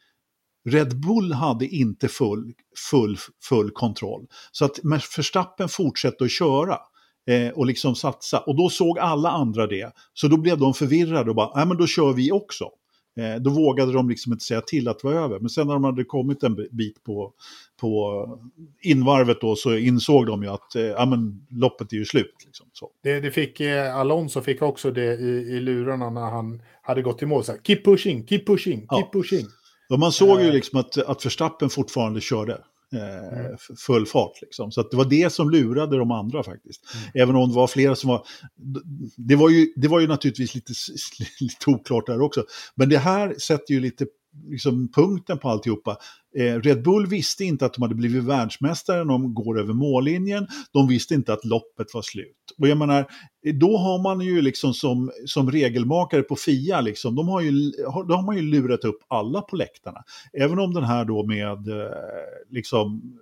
Red Bull hade inte full, full, full kontroll. Så att Verstappen fortsatte att köra eh, och liksom satsa. Och då såg alla andra det. Så då blev de förvirrade och bara, nej men då kör vi också. Eh, då vågade de liksom inte säga till att det var över. Men sen när de hade kommit en bit på, på invarvet då så insåg de ju att eh, ja, men, loppet är ju slut. Liksom, så. Det, det fick, eh, Alonso fick också det i, i lurarna när han hade gått i mål. Så här, keep pushing, keep pushing, keep ja. pushing. Och man såg ju eh. liksom att, att Verstappen fortfarande körde mm. full fart. Liksom. Så att det var det som lurade de andra faktiskt. Mm. Även om det var flera som var... Det var ju, det var ju naturligtvis lite, lite oklart där också. Men det här sätter ju lite liksom, punkten på alltihopa. Eh, Red Bull visste inte att de hade blivit världsmästare när de går över mållinjen. De visste inte att loppet var slut. Och jag menar, då har man ju liksom som, som regelmakare på FIA, liksom, de har ju, då har man ju lurat upp alla på läktarna. Även om den här då med eh, liksom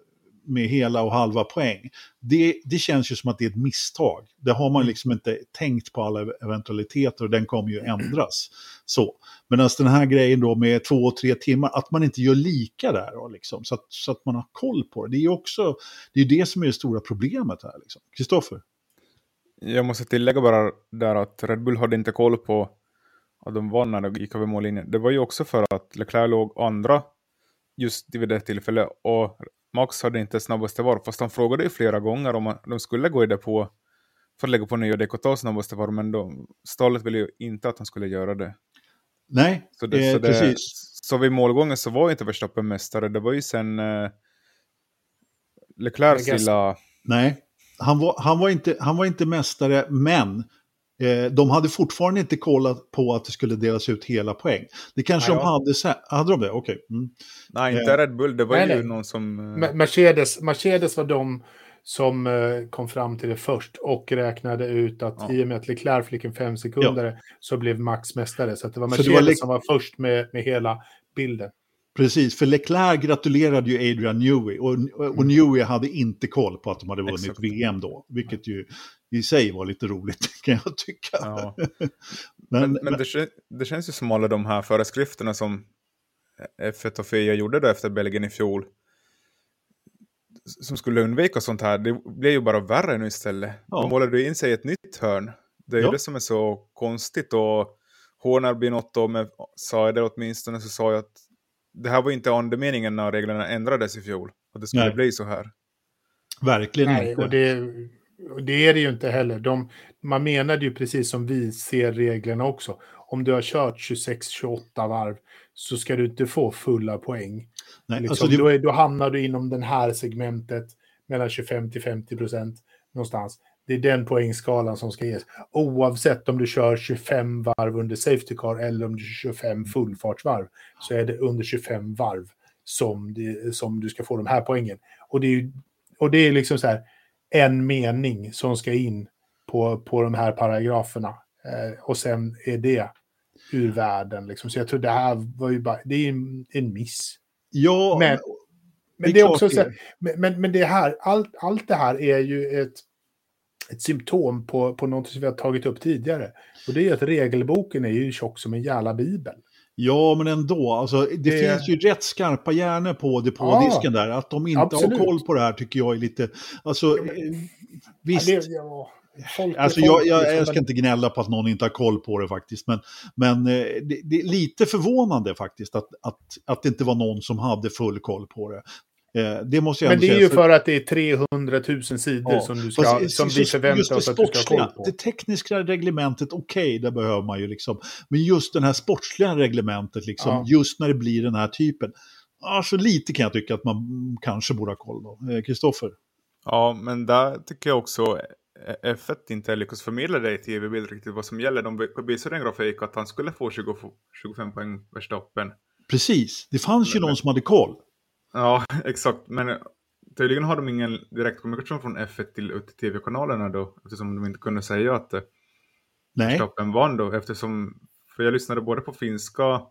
med hela och halva poäng. Det, det känns ju som att det är ett misstag. Det har man mm. liksom inte tänkt på alla eventualiteter och den kommer ju ändras. Så. Medan den här grejen då med två och tre timmar, att man inte gör lika där då, liksom, så, att, så att man har koll på det. Det är ju också det, är det som är det stora problemet här. Kristoffer? Liksom. Jag måste tillägga bara där att Red Bull hade inte koll på att de vann när de gick över mållinjen. Det var ju också för att Leclerc låg andra just vid det tillfället och Max hade inte snabbaste varv, fast han frågade ju flera gånger om de skulle gå i depå för att lägga på nya däck och ta snabbaste varv, men då, stallet ville ju inte att han skulle göra det. Nej, så, det, eh, så, det, precis. så vid målgången så var inte Verstappen mästare, det var ju sen eh, Leclercs lilla... Nej, han var, han, var inte, han var inte mästare, men Eh, de hade fortfarande inte kollat på att det skulle delas ut hela poäng. Det kanske nej, de hade. Hade de det? Okej. Okay. Mm. Nej, inte eh. Red Bull. Det var nej, ju nej. någon som... Eh... Mercedes, Mercedes var de som eh, kom fram till det först och räknade ut att ja. i och med att Leclerc fick en fem sekunder ja. så blev Max mästare. Så det var Mercedes det var som var först med, med hela bilden. Precis, för Leclerc gratulerade ju Adrian Newey och, och mm. Newey hade inte koll på att de hade vunnit Exakt. VM då, vilket ju i sig var lite roligt kan jag tycka. Ja. men, men, men det, det, känns ju som alla de här föreskrifterna som F1 och FIA gjorde då efter Belgien i fjol som skulle undvika sånt här, det blir ju bara värre nu istället. Ja. De målade in sig i ett nytt hörn. Det är ja. ju det som är så konstigt och Horner Binotto med sa det åtminstone så sa jag att det här var inte andemeningen när reglerna ändrades i fjol. Att det skulle Nej. bli så här. Verkligen Nej, inte. Och det, det är det ju inte heller. De, man menade ju precis som vi ser reglerna också. Om du har kört 26-28 varv så ska du inte få fulla poäng. Nej, liksom, alltså det... då, är, då hamnar du inom det här segmentet mellan 25 till 50 procent någonstans. Det är den poängskalan som ska ges. Oavsett om du kör 25 varv under Safety Car eller om du kör 25 fullfartsvarv så är det under 25 varv som, det, som du ska få de här poängen. Och det är, och det är liksom så här en mening som ska in på, på de här paragraferna. Eh, och sen är det ur världen. Liksom. Så jag tror det här var ju bara, det är en, en miss. Ja, men, men det är också så, men, men det här, allt, allt det här är ju ett, ett symptom på, på något som vi har tagit upp tidigare. Och det är att regelboken är ju tjock som en jävla bibel. Ja, men ändå. Alltså, det, det, finns ju rätt skarpa hjärnor på depådisken ja, där. Att de inte absolut. har koll på det här tycker jag är lite... Alltså, visst. Ja, det, ja. Folk, alltså, jag, jag, jag, ska inte gnälla på att någon inte har koll på det faktiskt. Men, men eh, det, det, är lite förvånande faktiskt att, att, att det inte var någon som hade full koll på det. Eh, det måste jag Men det är ju för att det är 300 000 sidor ja, som, du ska, fast, som vi förväntar oss att du ska ha koll på. Det tekniska reglementet, okej, okay, det behöver man ju liksom. Men just det här sportsliga reglementet, liksom, ja. just när det blir den här typen. Alltså lite kan jag tycka att man kanske borde ha koll då. Eh, Kristoffer? Ja, men där tycker jag också F1 inte lyckas förmedla det i tv-bild riktigt vad som gäller. De visade en grafik att han skulle få 20, 25 poäng Verstappen. Precis, det fanns ju men, någon som hade koll. Ja, exakt. Men tydligen har de ingen direktkommunikation från F1 till, tv-kanalerna då, eftersom de inte kunde säga att eh, Nej. Verstappen vann då, eftersom, för jag lyssnade både på finska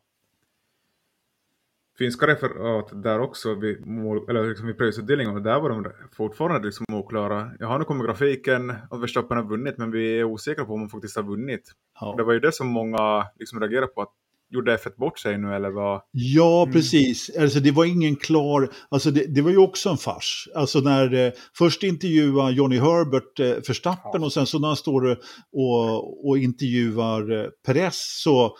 finska referat där också vid, mål, eller liksom vid prisutdelningen och där var de fortfarande liksom oklara. Jag har nu kommit grafiken att Verstappen har vunnit men vi är osäkra på om han faktiskt har vunnit. Ja. Det var ju det som många liksom reagerade på att gjorde F1 bort sig nu eller vad? Ja, Mm. precis. Alltså, det var ingen klar... Alltså, det, det var ju också en fars. Alltså när eh, först intervjuar Johnny Herbert eh, Verstappen Ja. och sen så när han står och, och intervjuar eh, Perez så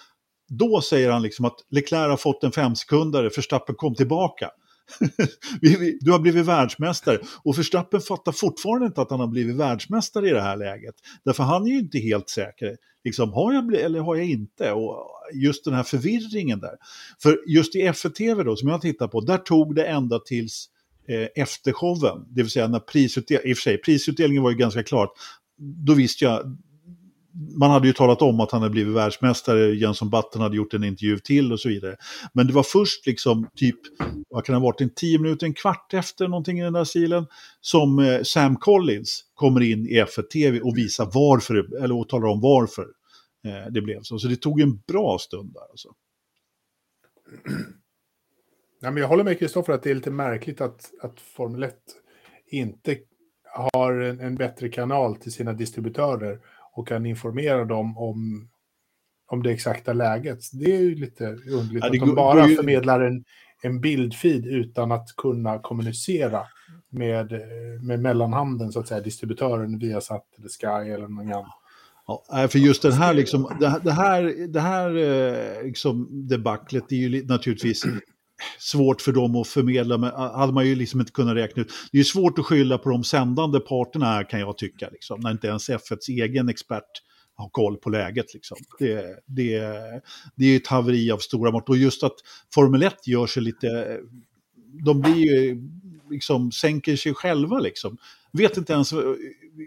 då säger han liksom att Leclerc har fått en femsekundare, Verstappen kom tillbaka. Du har blivit världsmästare. Och Verstappen fattar fortfarande inte att han har blivit världsmästare i det här läget. Därför han är ju inte helt säker. Liksom, har jag blivit eller har jag inte? Och just den här förvirringen där. För just i FTV då, som jag tittar på, där tog det ända tills eh, efter showen. Det vill säga när prisutdelningen, i och för sig, prisutdelningen var ju ganska klart. Då visste jag, man hade ju talat om att han hade blivit världsmästare, Jenson Button hade gjort en intervju till och så vidare. Men det var först liksom typ, vad kan det ha varit, en tio minuter, en kvart efter någonting i den där stilen, som eh, Sam Collins kommer in i F1-TV och visar varför, eller och talar om varför eh, det blev så. Så det tog en bra stund där alltså. Nej, men jag håller med Kristoffer att det är lite märkligt att, att Formel 1 inte har en, en bättre kanal till sina distributörer och kan informera dem om, om det exakta läget. Det är ju lite underligt Ja, att de bara ju- förmedlar en, en bildfeed utan att kunna kommunicera med, med mellanhanden, så att säga, distributören via Sat eller Sky eller någon annan. Ja, för just den här, liksom, det, här- det här, eh, liksom, debaclet är ju li- naturligtvis svårt för dem att förmedla, men ah, hade man ju liksom inte kunnat räkna ut. Det är ju svårt att skylla på de sändande parterna här kan jag tycka, liksom, när inte ens F1s egen expert har koll på läget. Liksom. Det, det, det är ju ett haveri av stora mått. Och just att Formel 1 gör sig lite... De blir ju, liksom, sänker sig själva liksom. Vet inte ens...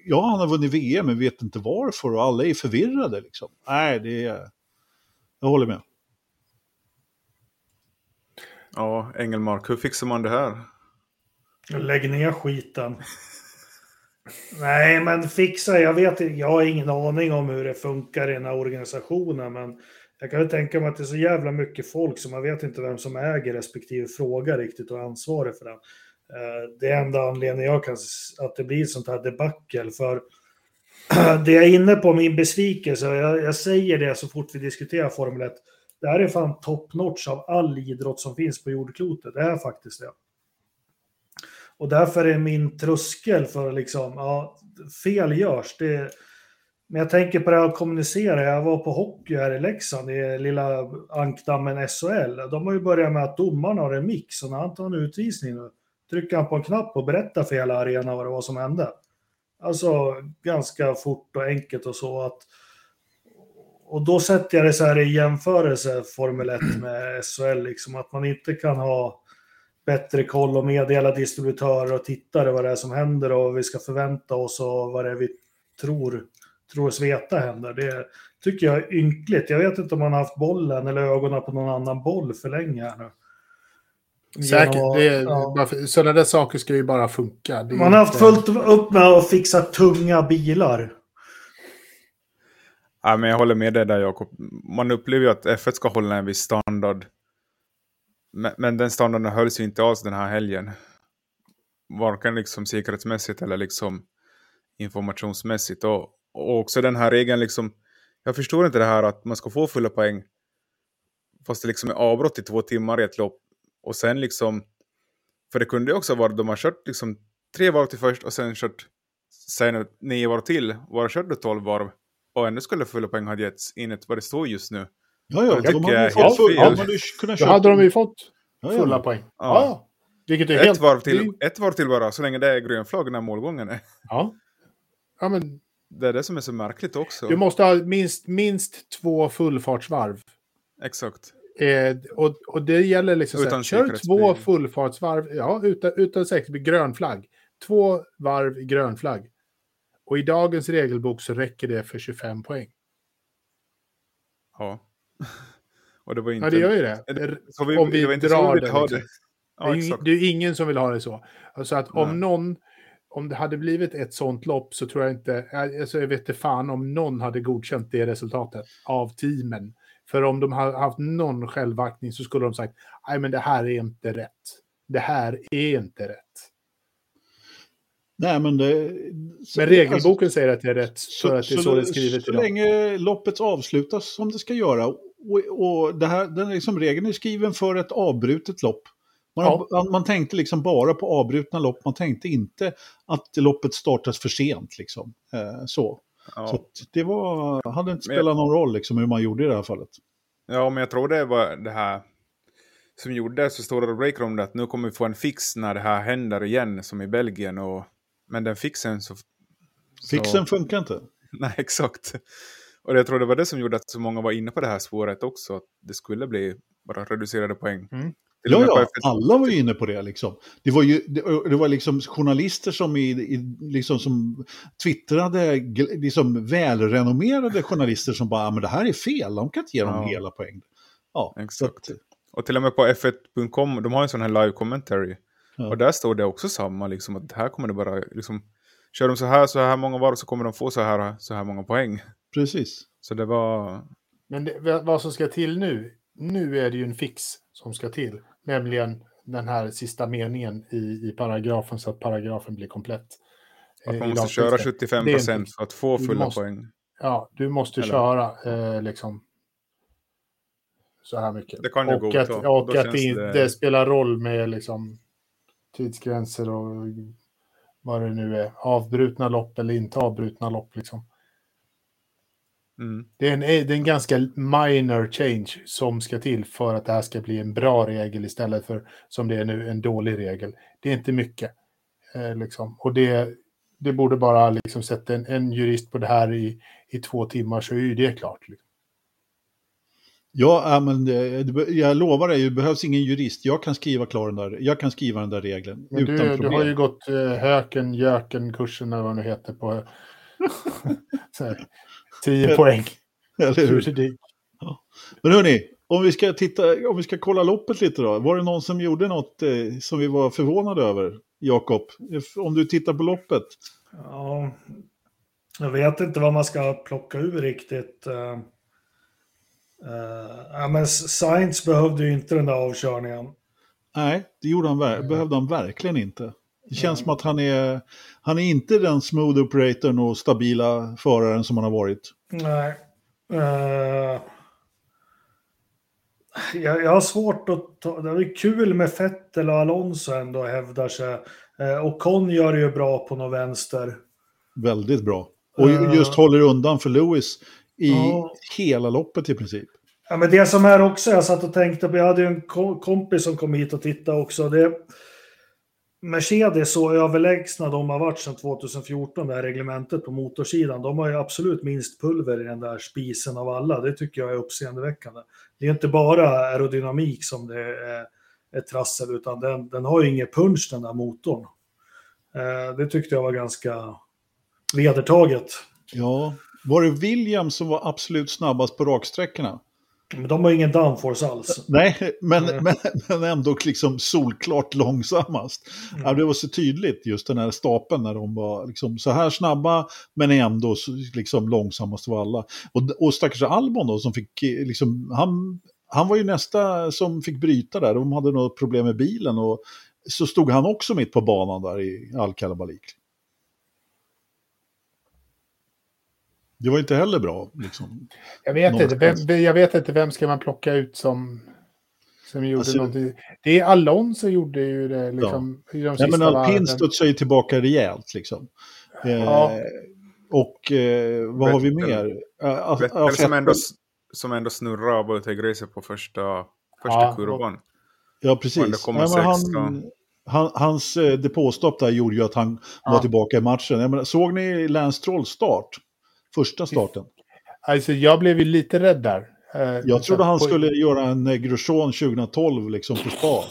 Ja, han har vunnit VM, men vet inte varför och alla är förvirrade liksom. Nej, det är... Jag håller med. Ja, Engelmark, hur fixar man det här? Lägg ner skiten. Nej, men fixa, jag vet inte, jag har ingen aning om hur det funkar i den här organisationen, men jag kan ju tänka mig att det är så jävla mycket folk så man vet inte vem som äger respektive fråga riktigt och ansvarig för den. Eh, det är enda anledningen jag kan att det blir ett sånt här debacle, för det jag är inne på, min besvikelse, jag, jag säger det så fort vi diskuterar Formel 1, det här är fan top notch av all idrott som finns på jordklotet, det är faktiskt det. Och därför är min tröskel för liksom, ja, fel görs. Det, men jag tänker på det här att kommunicera. Jag var på hockey här i Leksand i lilla ankdammen SHL. De har ju börjat med att domarna har en mix och när han tar en utvisning nu trycker han på en knapp och berättar för hela arenan vad det var som hände. Alltså ganska fort och enkelt och så att och då sätter jag det så här i jämförelse Formel 1 med SHL, liksom att man inte kan ha bättre koll och meddela distributörer och tittare vad det är som händer och vad vi ska förvänta oss och vad det är vi tror, tror oss veta händer. Det tycker jag är ynkligt. Jag vet inte om man har haft bollen eller ögonen på någon annan boll för länge här nu. Säkert. Genom ja. Sådana där saker ska ju bara funka. Man har haft fullt upp med att fixa tunga bilar. Ja, men jag håller med dig där Jakob. Man upplever ju att F1 ska hålla en viss standard. Men, men den standarden hölls ju inte alls den här helgen. Varken liksom säkerhetsmässigt eller liksom informationsmässigt. Och, och också den här regeln liksom. Jag förstår inte det här att man ska få fulla poäng. Fast det liksom är avbrott i två timmar i ett lopp. Och sen liksom. För det kunde ju också vara att de har kört liksom tre varv till först och sen kört sen nio varv till. Bara kört du tolv varv. Och ändå skulle fulla poäng ha getts enligt vad det står just nu. Ja, ja, Det tycker de hade jag är fått helt fel. de hade ju kunnat Då hade de ju fått Ja, ja. fulla poäng. Ja. Ja. ja. Vilket är Ett helt... varv, till, ett varv till bara, så länge det är grön flagg när målgången är. Ja. ja, men Det är det som är så märkligt också. du måste ha minst, minst två fullfartsvarv. Exakt. Eh, och, och det gäller liksom så här, Utan kör två fullfartsvarv, ja, utan, utan säkerhetsbil, grön flagg. Två varv grön flagg. Och i dagens regelbok så räcker det för 25 poäng. Ja. Och det var inte... Ja, det gör ju det. Så vi, Om vi det drar vi det, ha liksom. det. Det Ja, är, ju, exakt. det är ingen som vill ha det så. Alltså att Nej. om någon, om det hade blivit ett sånt lopp så tror jag inte, alltså jag vet inte fan om någon hade godkänt det resultatet av teamen. För om de hade haft någon självaktning så skulle de sagt, nej men det här är inte rätt. Det här är inte rätt. Nej, men det... Men regelboken säger att det är rätt, Så, för att det är så, det är skrivet så idag. länge loppet avslutas som det ska göra, och, och det här, den liksom, regeln är skriven för ett avbrutet lopp. Man, Ja. man, tänkte liksom bara på avbrutna lopp, man tänkte inte att loppet startas för sent. Liksom. Eh, så. Ja. så det var, hade inte spelat någon roll liksom, hur man gjorde i det här fallet. Ja, men jag tror det var det här som gjorde så stora rubriker om det att nu kommer vi få en fix när det här händer igen som i Belgien. Och, men den fixen så... så Fixen funkar inte. Nej, exakt. Och jag tror det var det som gjorde att så många var inne på det här spåret också. Att det skulle bli bara reducerade poäng. Mm. Ja, ja, F1 alla var ju inne på det. Liksom. Det var ju det, det var liksom journalister som, i, i, liksom, som twittrade, liksom välrenommerade journalister som bara, "Ah, men det här är fel, de kan inte ge dem Ja. hela poäng. Ja, Exakt. så att- Och till och med på F1.com, de har en sån här live commentary. Ja. Och där står det också samma, liksom, att här kommer det bara, liksom, kör de så här, så här många varv så kommer de få så här, så här många poäng. Precis. Så det var, Men det, vad- som ska till nu, nu är det ju en fix som ska till. Nämligen den här sista meningen i, i paragrafen så att paragrafen blir komplett. att eh, man i måste köra lagtexten. 75% Det är en fix. för att få fulla måste- poäng. Ja, du måste Eller? köra eh, liksom så här mycket. Det kan du och godta. att, och att det inte det- spelar roll med liksom tidsgränser och vad det nu är. Avbrutna lopp eller inte avbrutna lopp liksom. Mm. Det är, en, det är en ganska minor change som ska till för att det här ska bli en bra regel istället för som det är nu en dålig regel. Det är inte mycket. Eh, liksom. Och det, det borde bara liksom sätta en, en jurist på det här i, i två timmar så är ju det klart. Liksom. Ja, ja, men be- jag lovar dig, det behövs ingen jurist. Jag kan skriva klar den där, jag kan skriva den där regeln Men utan du, du problem. har ju gått eh, höken, göken, kursen eller vad det heter på så här, 10 poäng. Eller hur? Juridik. Men hörni, om vi ska titta, om vi ska kolla loppet lite då. Var det någon som gjorde något eh, som vi var förvånade över? Jakob, om du tittar på loppet. Ja, jag vet inte vad man ska plocka ur riktigt. Eh, eh, ja, men Science behövde ju inte den där avkörningen. Nej, det gjorde han, ver- behövde han verkligen inte. Det känns som att han är, han är inte den smooth operatorn och stabila föraren som han har varit. Nej. Eh, jag, jag har svårt att ta... Det är kul med Vettel och Alonso ändå hävdar sig. Uh, och Con gör det ju bra på någon vänster. Väldigt bra. Och just håller undan för Lewis i Ja. hela loppet i princip. Ja, men det som är också, jag satt och tänkte på, jag hade ju en ko- kompis som kom hit och tittade också. Det, Mercedes så överlägsna de har varit sedan 2014, det här reglementet på motorsidan. De har ju absolut minst pulver i den där spisen av alla. Det tycker jag är uppseendeväckande. Det är inte bara aerodynamik som det är, är trassel, utan den, den har ju ingen punch den där motorn. Eh, det tyckte jag var ganska vedertaget. Ja, var det Williams som var absolut snabbast på raksträckorna? Men de har ingen downforce alls. Nej, men, men, men ändå liksom solklart långsammast. Mm. Ja, det var så tydligt just den här stapeln när de var liksom så här snabba men ändå liksom långsammast av alla. Och, och stackars Albon då som fick eh, liksom, han, han var ju nästa som fick bryta där. De hade något problem med bilen och så stod han också mitt på banan där i all kalabalik. Det var inte heller bra. Liksom. Jag vet, inte, vem, jag vet inte vem ska man plocka ut som, som gjorde Alltså- någonting. Det är Alonso gjorde ju det liksom, i de Nej, men alpin studsar ju tillbaka rejält liksom. Eh, Ja. Och eh, vad har vi Vettel. mer? Eh, Vettel som Vettel- ändå, som ändå snurrar Bottas Gräset på första, första Ja, kurvan. Ja, Och precis. Nej, han, han, hans eh, depåstopp där gjorde ju att han var Ja. tillbaka i matchen. Jag menar, såg ni Lance Strolls start? Första starten. Alltså jag blev ju lite rädd där. Eh, Jag trodde han skulle göra en eh, Grosjean 2012 liksom på spa.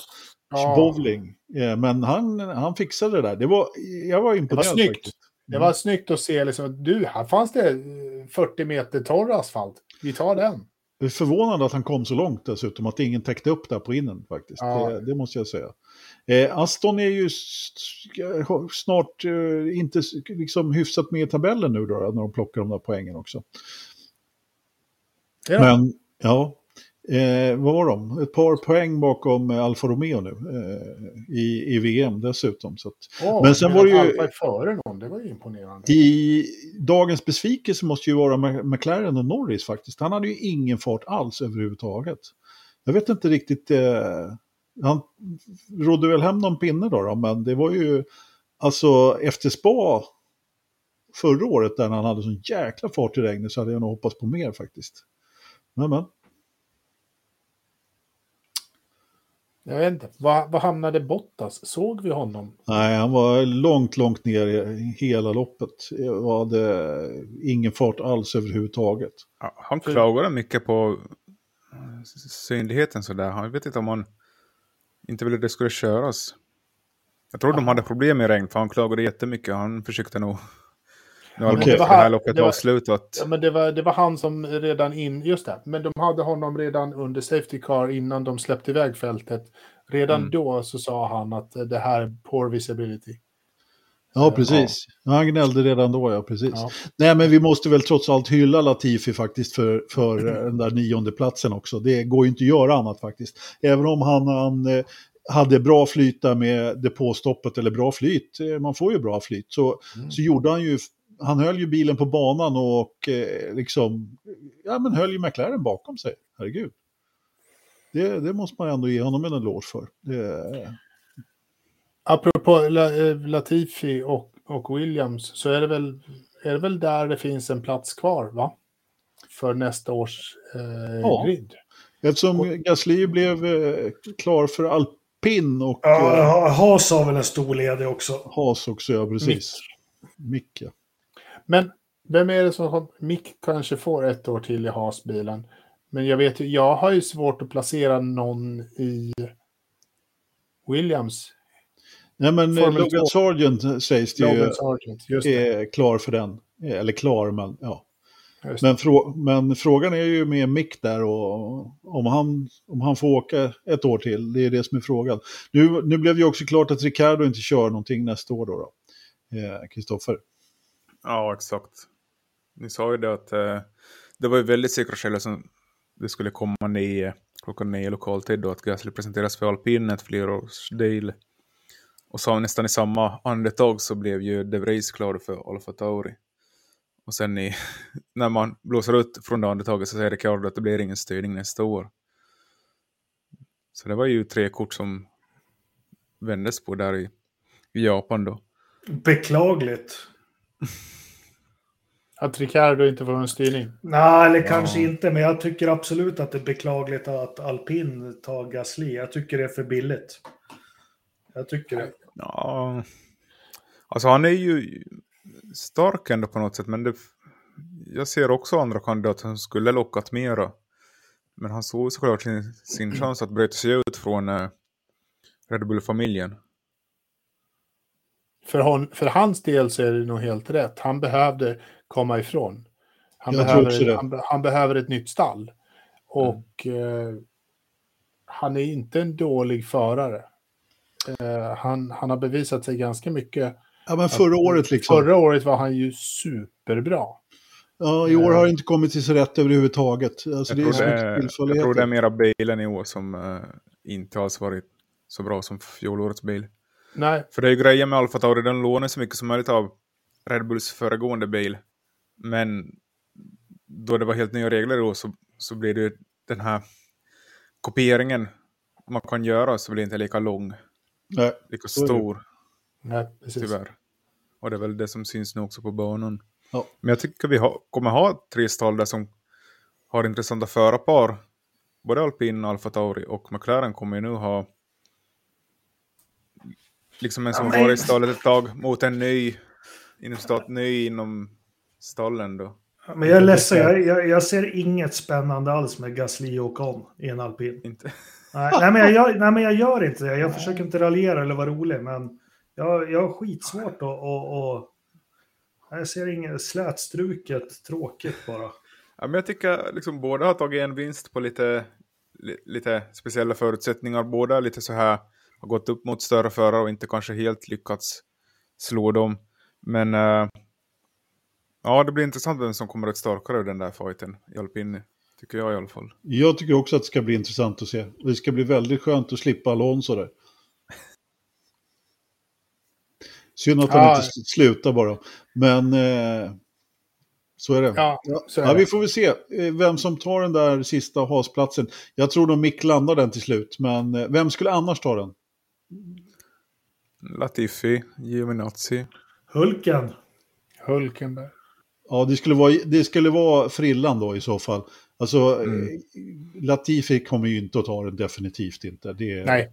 Ja. Bowling. Eh, Men han, han fixade det där. Det var, jag var imponerad. snyggt. faktiskt. Det var snyggt att se liksom, du, här fanns det eh, 40 meter torr asfalt. Vi tar den. Jag är förvånad att han kom så långt dessutom, att ingen täckte upp där på innen faktiskt. Ja. Det, det måste jag säga. Eh, Aston är ju snart eh, inte liksom hyfsat med i tabellen nu då, när de plockar de där poängen också. Det är Men, ja. Eh, vad var de? Ett par poäng bakom eh, Alfa Romeo nu eh, i, i VM dessutom. Så att, Åh, Men sen var det ju- Alfa är före någon, det var ju imponerande. I dagens besvikelse måste ju vara Mc- McLaren och Norris faktiskt. Han hade ju ingen fart alls överhuvudtaget. Jag vet inte riktigt. Eh, han rodde väl hem någon pinne då, då, men det var ju alltså efter spa förra året där han hade sån jäkla fart i regnet så hade jag nog hoppats på mer faktiskt. Men, men. Jag vet inte, vad, vad hamnade Bottas? Såg vi honom? Nej, han var långt, långt ner i hela loppet. Jag hade ingen fart alls överhuvudtaget. Ja, Han klagade mycket på eh, synligheten sådär. Jag vet inte om han inte ville att det skulle köras. Jag tror de hade problem med regn för han klagade jättemycket. Han försökte nog... Nu har Okej. okay. Det det var här han- loppet det var- avslutat. Ja, men det var, det var han som redan in, just det, men de hade honom redan under Safety Car innan de släppte iväg fältet. Redan Mm. då så sa han att det här är poor visibility. Ja, precis. Han gnällde redan då, ja, precis. Ja. Nej, men vi måste väl trots allt hylla Latifi faktiskt för, för eh, den där nionde platsen också. Det går ju inte att göra annat faktiskt. Även om han, han eh, hade bra flyt där med depåstoppet, eller bra flyt, eh, man får ju bra flyt, så, Mm. så gjorde han ju, han höll ju bilen på banan och eh, liksom, ja men höll ju McLaren bakom sig, herregud. Det, det måste man ändå ge honom en eloge för. Det, Apropå La, eh, Latifi och, och Williams så är det, väl, är det väl där det finns en plats kvar, va? För nästa års eh, Ja. grid. eftersom Gasly blev eh, klar för alpin och eh, Ja, Haas har väl en stor ledig också. Haas också, ja precis. Mick, ja. Men vem är det som har... Mick kanske får ett år till i Haas-bilen. Men jag vet ju, jag har ju svårt att placera någon i Williams. Nej men eh, Formel Logan 2. Sargent sägs det ju Logan Sargent, just det. är klar för den. Eller klar, men ja. Det. Men, frå men frågan är ju med Mick där och om han, om han får åka ett år till. Det är det som är frågan. Nu, nu blev det ju också klart att Ricardo inte kör någonting nästa år då. då. Eh, Kristoffer. Ja, exakt. Ni sa ju det att eh, det var ju väldigt säkra källor som det skulle komma nio, klockan nio lokal tid då att Gasly presenteras för alpin ett flerårsdeal. Och så nästan i samma andetag så blev ju De Vries klar för Alfa Tauri. Och sen i, när man blåser ut från det andetaget så säger Ricardo att det blir ingen styrning nästa år. Så det var ju tre kort som vändes på där i, i Japan då. Beklagligt. Att Ricardo inte får en styrning. Nej, eller kanske inte, men jag tycker absolut att det är beklagligt att alpin tar Gasly. Jag tycker det är för billigt. Jag tycker det. Ja, alltså han är ju stark ändå på något sätt, men det, jag ser också andra kandidater som skulle lockat mera. Men han såg såklart sin, sin chans att bryta sig ut från eh, Red Bull-familjen. För, hon, för hans del så är det nog helt rätt. Han behövde komma ifrån. Han, Jag behöver, han, han behöver ett nytt stall. Och eh, han är inte en dålig förare. Eh, han, han har bevisat sig ganska mycket. Ja men förra året liksom. Förra året var han ju superbra. Ja, i år har det inte kommit till sig rätt överhuvudtaget. Alltså, Jag det är tror så det, jag tror det är mera bilen i år som eh, inte alls varit så bra som fjolårets bil. Nej, För det är ju grejen med Alfa Tauri, den lånar så mycket som möjligt av Red Bulls föregående bil. Men då det var helt nya regler då så, så blir det ju den här kopieringen man kan göra så blir inte lika lång, Nej. lika stor nej precis. tyvärr. Och det är väl det som syns nu också på banan. Ja. Men jag tycker vi ha, kommer ha tre stall där som har intressanta förarpar. Både Alpin, Alfa Tauri och McLaren kommer ju nu ha liksom en som Ja, men- varit i stallet ett tag mot en ny, inom stat, ny inom stallen då. Men jag är ledsen, jag, jag, jag ser inget spännande alls med Gasly och Ocon i en alpin. Inte. Nej, nej, men jag gör, nej, men jag gör inte det. Jag försöker inte raljera eller vara rolig, men jag, jag har skitsvårt att... Och, och, jag ser inget slätstruket, tråkigt bara. Ja, men jag tycker liksom båda har tagit en vinst på lite, li, lite speciella förutsättningar. Båda lite så här har gått upp mot större förare och inte kanske helt lyckats slå dem. Men eh, ja, det blir intressant vem som kommer att starkare ur den där fighten i alpin Tycker jag i alla fall. Jag tycker också att det ska bli intressant att se. Det ska bli väldigt skönt att slippa Alonso där. Synd att han Ja. inte slutar bara. Men eh, så är det. Ja, så är Ja, det. vi får väl se eh, vem som tar den där sista hasplatsen. Jag tror nog Mick landar den till slut, men eh, vem skulle annars ta den? Latifi, Giovinazzi. Hulken. Hulkenberg. Ja, det skulle vara, det skulle vara Frillan då i så fall. Alltså, Mm. eh, Latifi kommer ju inte att ta den, definitivt inte. Det, Nej.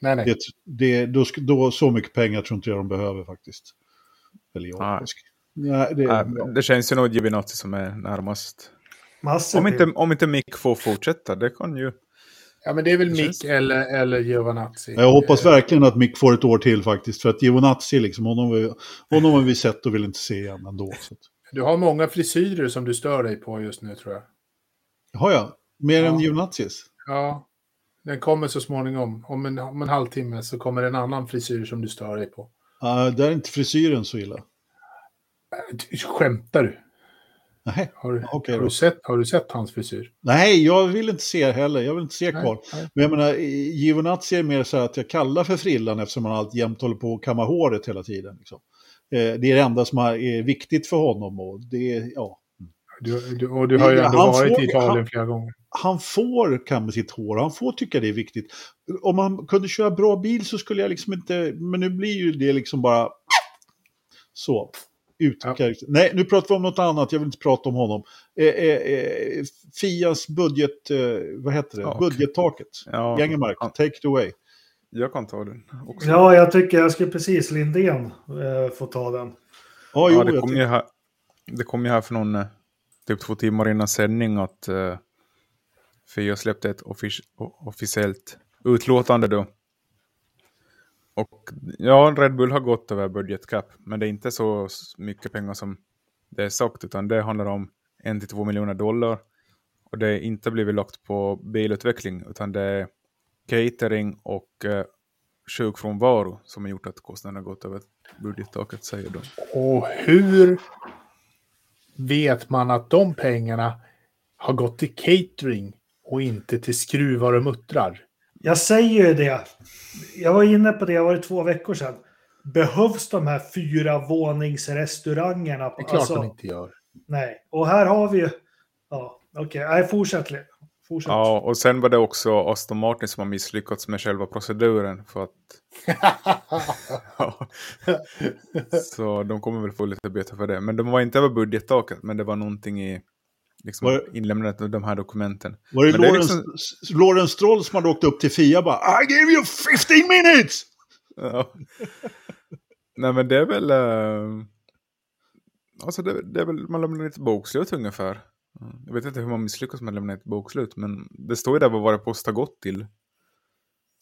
Nej, nej. Det, det, då, då, så mycket pengar tror inte jag de behöver faktiskt. Eller jag. Nej. Nej, det, Äh, det känns ju nog Giovinazzi som är närmast. Massor Om inte, om inte Mick får fortsätta, det kan ju... Ja, men det är väl Det Mick eller, eller Giovanazzi. jag hoppas verkligen att Mick får ett år till faktiskt. För att Gionazzi, liksom, honom, vi- honom har vi sett och vill inte se igen ändå. Så. Du har många frisyrer som du stör dig på just nu tror jag. Har jag? Mer Ja. än Gionazzis? Ja, den kommer så småningom. Om en, om en halvtimme så kommer en annan frisyr som du stör dig på. Uh, där är inte frisyren så illa. Äh, Skämtar du? Nej, Har du, okej har du, sett, har du sett hans frisyr? Nej, jag vill inte se heller. Jag vill inte se nej. Men jag menar, Gionazzi är mer så att jag kallar för frillan eftersom han allt jämt håller på att kamma håret hela tiden. Liksom. Eh, det är det enda som är- viktigt för honom. Och det är, ja. Du, du, och du har ju ändå han varit får- i Italien han- flera gånger. Han får kamma sitt hår, han får tycka det är viktigt. Om han kunde köra bra bil så skulle jag liksom inte, men nu blir ju det liksom bara så. Ut. Ja. Nej, nu pratar vi om något annat, jag vill inte prata om honom. Eh, eh, eh, Fias budget, eh, vad heter det? Tak. Budgettaket. Ja, Gängemark, take it away. Jag kan ta den också. Ja, jag tycker jag skulle precis Lindén eh, få ta den. Ja, jo, Ja, det kom ju här, det kom ju här för någon, eh, typ två timmar innan sändning att Fia släppte ett offic officiellt utlåtande då. Och ja, Red Bull har gått över budget cap, men det är inte så mycket pengar som det är sagt, utan det handlar om 1-2 miljoner dollar. Och det är inte blivit lagt på bilutveckling, utan det är catering och eh, sjukfrånvaro som har gjort att kostnaderna har gått över budgettaket, säger de. Och hur vet man att de pengarna har gått till catering och inte till skruvar och muttrar? Jag säger ju det. Jag var inne på det, jag var det två veckor sedan. Behövs de här fyra våningsrestaurangerna? Det är klart Alltså, de inte gör. Nej, och här har vi ju... Ja, okej. Nej, fortsätt. Fortsätt. Ja, och sen var det också Aston Martin som har misslyckats med själva proceduren för att... ja. Så de kommer väl få lite böter för det. Men de var inte över budgettaket, men det var någonting i liksom, Var- inlämnandet av de här dokumenten. Var det Men det Lawrence, liksom- Lawrence Stroll som hade åkt upp till Fia och bara I gave you 15 minutes! Ja. Nej, men det är väl... eh, Alltså det, det är väl, man lämnar ett bokslut ungefär. Jag vet inte hur man misslyckas med att lämna ett bokslut, men det står ju där vad våra post har gått till.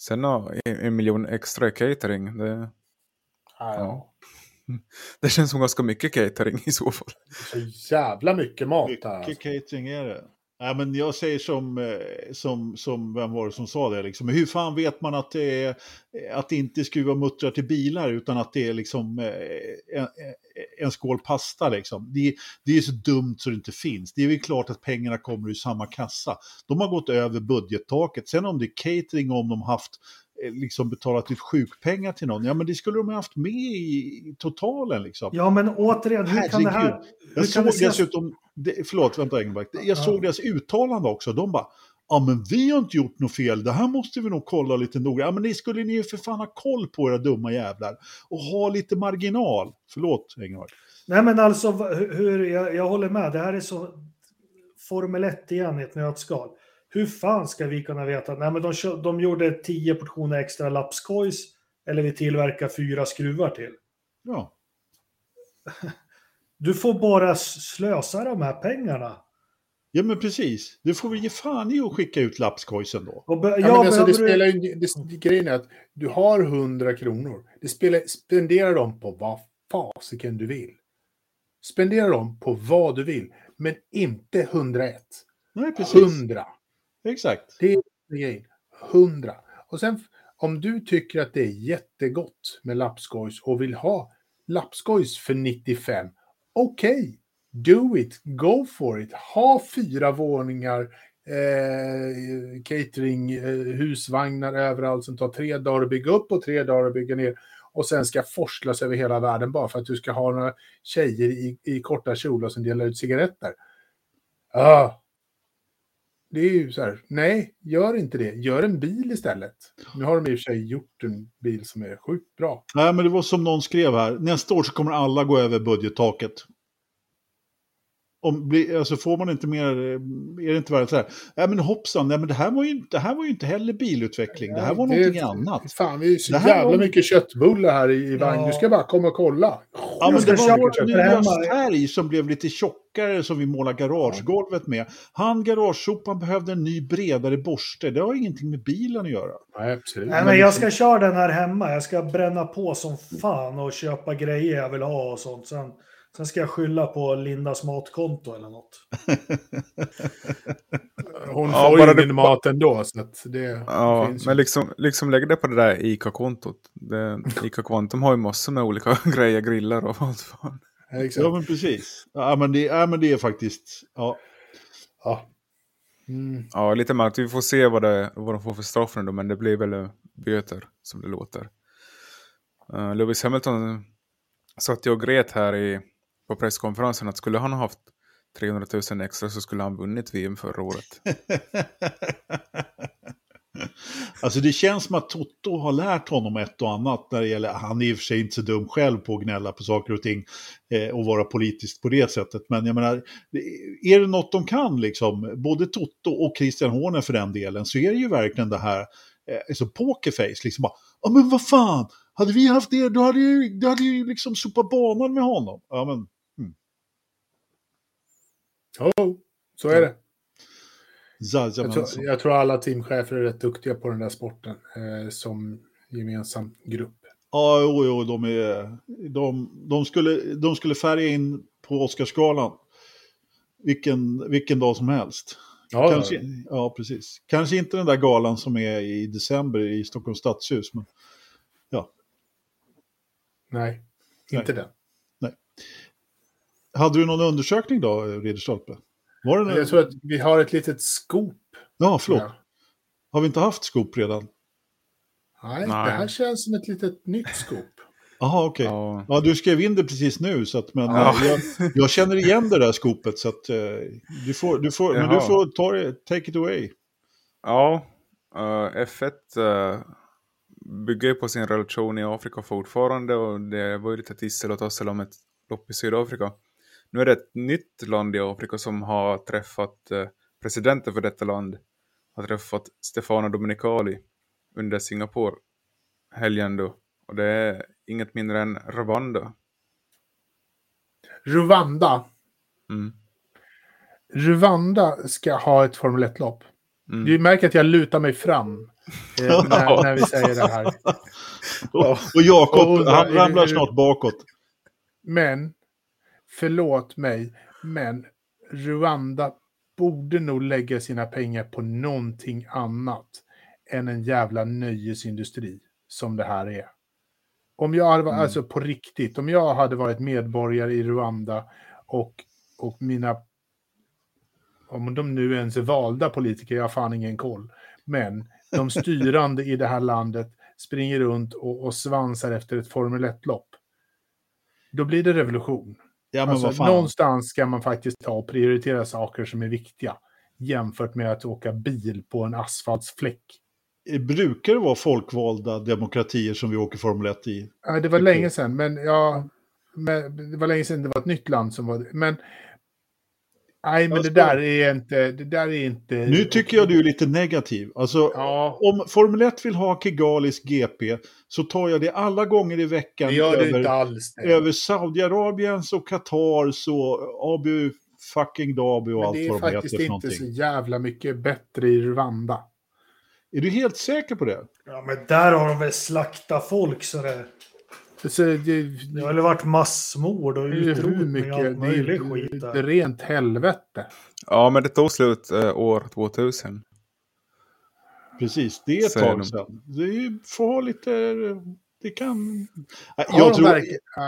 Sen har en, en miljon extra i catering. Det, Ja. det känns som ganska mycket catering i så fall. Så jävla mycket mat där. Mycket Alltså. catering är det. Nej, men jag säger som, eh, som, som, vem var det som sa det liksom. Hur fan vet man att det, är, att det inte är skruva muttrar till bilar utan att det är liksom eh, en, en skål pasta liksom. Det, det är så dumt så det inte finns. Det är väl klart att pengarna kommer ur samma kassa. De har gått över budgettaket. Sen om det är catering om de haft eh, liksom betalat ut sjukpengar till någon, ja men det skulle de ha haft med i, totalen liksom. Ja, men återigen, hur kan det här... Herregud. Jag såg dessutom, det, förlåt vänta Engelmark, jag Ja. såg deras uttalande också, de bara Ja men vi har inte gjort något fel, det här måste vi nog kolla lite noga. Ja men det skulle ni ju för fan ha koll på era dumma jävlar. Och ha lite marginal. Förlåt Engelmark. Nej, men alltså, hur- jag, jag håller med. Det här är så Formel 1 igen i ett nötskal. Hur fan ska vi kunna veta? Nej, men de, de gjorde 10 portioner extra lapskojs eller vi tillverkar fyra skruvar till. Ja. Du får bara slösa de här pengarna. ja men precis, det får vi ge fan i att skicka ut lapskojsen då. Ja, men alltså, det spelar ju, det, grejen är att du har 100 kronor. Det spelar, spendera dem på vad fasiken du vill. Spendera dem på vad du vill, men inte 101. Nej precis, 100 exakt. Det är grejen. 100. Och sen om du tycker att det är jättegott med lapskojs och vill ha lapskojs för 95, okej. Do it, go for it. Ha fyra våningar, eh, catering, eh, husvagnar överallt som tar tre dagar att bygga upp och tre dagar att bygga ner. Och sen ska forslas över hela världen bara för att du ska ha några tjejer i, i korta kjolar som delar ut cigaretter. Ah. Det är ju så här, nej, gör inte det. Gör en bil istället. Nu har de i och för sig gjort en bil som är sjukt bra. Nej, men det var som någon skrev här. Nästa år så kommer alla gå över budgettaket. Om, alltså får man inte mer, eh, är det inte värre så här, nej men hoppsan, nej men det här var ju, det här var ju inte heller bilutveckling, det här var Det- någonting annat. Fan, vi är så jävla var- mycket köttbullar här i, i vagn. Ja. Du ska bara komma och kolla. Ja, men det var vår nya färg som blev lite tjockare som vi målar garagegolvet med. Han garagesopan behövde en ny bredare borste. Det har ingenting med bilen att göra. Nej, absolut. Nej, men jag ska köra den här hemma. Jag ska bränna på som fan och köpa grejer jag vill ha och sånt. Sen, sen ska jag skylla på Lindas matkonto eller något. Hon Ja, får bara ju ingen mat ändå. Så att det Ja, finns ju. men liksom, liksom lägg det på det där ICA-kontot. Det- ICA Quantum har ju massor med olika grejer, grillar och allt fan. Ja. Ja, men precis. Ja, men det, ja, men det är faktiskt... Ja. Ja. Mm. Ja, lite märkligt. Vi får se vad, det, vad de får för straff nu då, men det blir väl eh, böter som det låter. Uh, Lewis Hamilton satt ju och grät här i, på presskonferensen att skulle han ha haft 300 000 extra så skulle han vunnit VM förra året. Alltså det känns som att Toto har lärt honom ett och annat när det gäller, han är i och för sig inte så dum själv på att gnälla på saker och ting eh, och vara politiskt på det sättet. Men jag menar, är det något de kan liksom, både Toto och Christian Horner för den delen, så är det ju verkligen det här, eh, alltså pokerface, liksom bara, ja men vad fan, hade vi haft det, då hade ju, då hade ju liksom sopat banan med honom. Ja men, Oh, så är det. Jag tror, jag tror alla teamchefer är rätt duktiga på den där sporten eh, som gemensam grupp. Ja, jo, jo, de, är, de, de, skulle, de skulle färga in på Oscarsgalan vilken, vilken dag som helst. Ja, Kanske, ja, precis. Kanske inte den där galan som är i december i Stockholms stadshus, men nej, inte den. Hade du någon undersökning då, Ridderstolpe? Var det någon... Jag tror att vi har ett litet scoop. Ja, förlåt. Ja. Har vi inte haft skop redan? Nej, Nej. det här känns som ett litet nytt scoop. Jaha, okej. Ja. Ja, du skrev in det precis nu, så att, men Ja. eh, jag, jag känner igen det där skopet, så att eh, du får, du får, men du Jaha. får ta det, take it away. ja eh, F1 uh, bygger ju på sin relation i Afrika fortfarande och det var ju lite tissel och tassel om ett lopp i Sydafrika. Nu är det ett nytt land i Afrika som har träffat eh, presidenten för detta land. Har träffat Stefano Domenicali under Singapore helgen då. Och det är inget mindre än Rwanda. Rwanda. Mm. Rwanda ska ha ett Formel 1-lopp. Mm. Du märker att jag lutar mig fram eh, när, när vi säger det här. Och, Jakob, han ramlar snart bakåt. Men, förlåt mig, men Rwanda borde nog lägga sina pengar på någonting annat än en jävla nöjesindustri som det här är. Om jag hade varit, Mm. alltså på riktigt, om jag hade varit medborgare i Rwanda och, och mina, om de nu ens är valda politiker, jag har fan ingen koll, men de styrande i det här landet springer runt och, och svansar efter ett Formel 1-lopp. Då blir det revolution. Ja, Alltså, någonstans ska man faktiskt ta och prioritera saker som är viktiga jämfört med att åka bil på en asfaltsfläck. Brukar det vara folkvalda demokratier som vi åker Formel 1 i? Ja, det var länge sedan, men ja, men det var länge sedan det var ett nytt land som var det. Men nej, men det där är inte, det där är inte... Nu tycker jag du är lite negativ. Alltså, Ja, om Formel 1 vill ha Kigalis GP så tar jag det alla gånger i veckan det gör det över, inte alls. Det. över Saudiarabiens och Qatars och Abu fucking Dhabi och Men allt det är vad de heter faktiskt för inte någonting. så jävla mycket bättre i Rwanda. Är du helt säker på det? Ja, men där har de väl slaktat folk så det... Så det, Det har väl varit massmord och det är utrotning och mycket... allt Det är skit ett där. rent helvete. Ja, men det tog slut eh, år 2000. Precis, det är ett tag de. sedan. Det är får ha lite det kan... Jag de tror,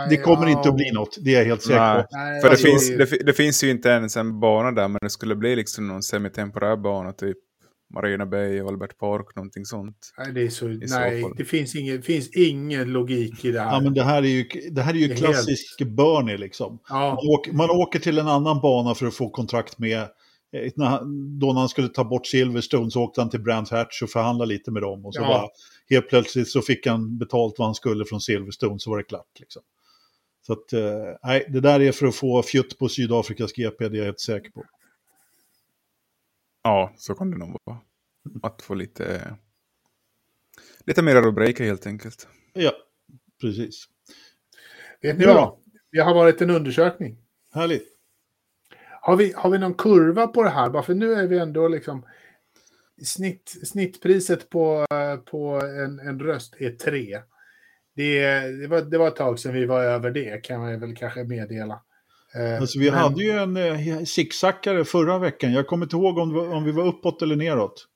det kommer ja. inte att bli något, det är jag helt säker på. Nej, För det, alltså, finns, det, det finns ju inte ens en bana där, men det skulle bli liksom någon semitemporär bana, typ Marina Bay, Albert Park, någonting sånt. Nej, det, är så, så nej det finns ingen, finns ingen logik i det här. Ja, men det här är ju, det här är ju Det är klassisk Bernie liksom. Ja, Man åker, man åker till en annan bana för att få kontrakt med, eh, när han, då när han skulle ta bort Silverstone så åkte han till Brandt Hatch och förhandlade lite med dem. Och så Ja. bara, helt plötsligt så fick han betalt vad han skulle från Silverstone så var det klart. Liksom. Så att, eh, nej, det där är för att få fjutt på Sydafrikas GP, det är jag helt säker på. Ja, så kan det nog vara. Att få lite, lite mer rubriker helt enkelt. Ja, precis. vet ni Bra. vad? Det har varit en undersökning. Härligt. Har vi, har vi någon kurva på det här? Bara för nu är vi ändå liksom... Snitt, snittpriset på, på en, en röst är tre. Det, det, var, det var ett tag sedan vi var över det, kan man väl kanske meddela. Eh, Alltså, vi men- hade ju en eh, zigzackare förra veckan. Jag kommer inte ihåg om, var, om vi var uppåt eller neråt.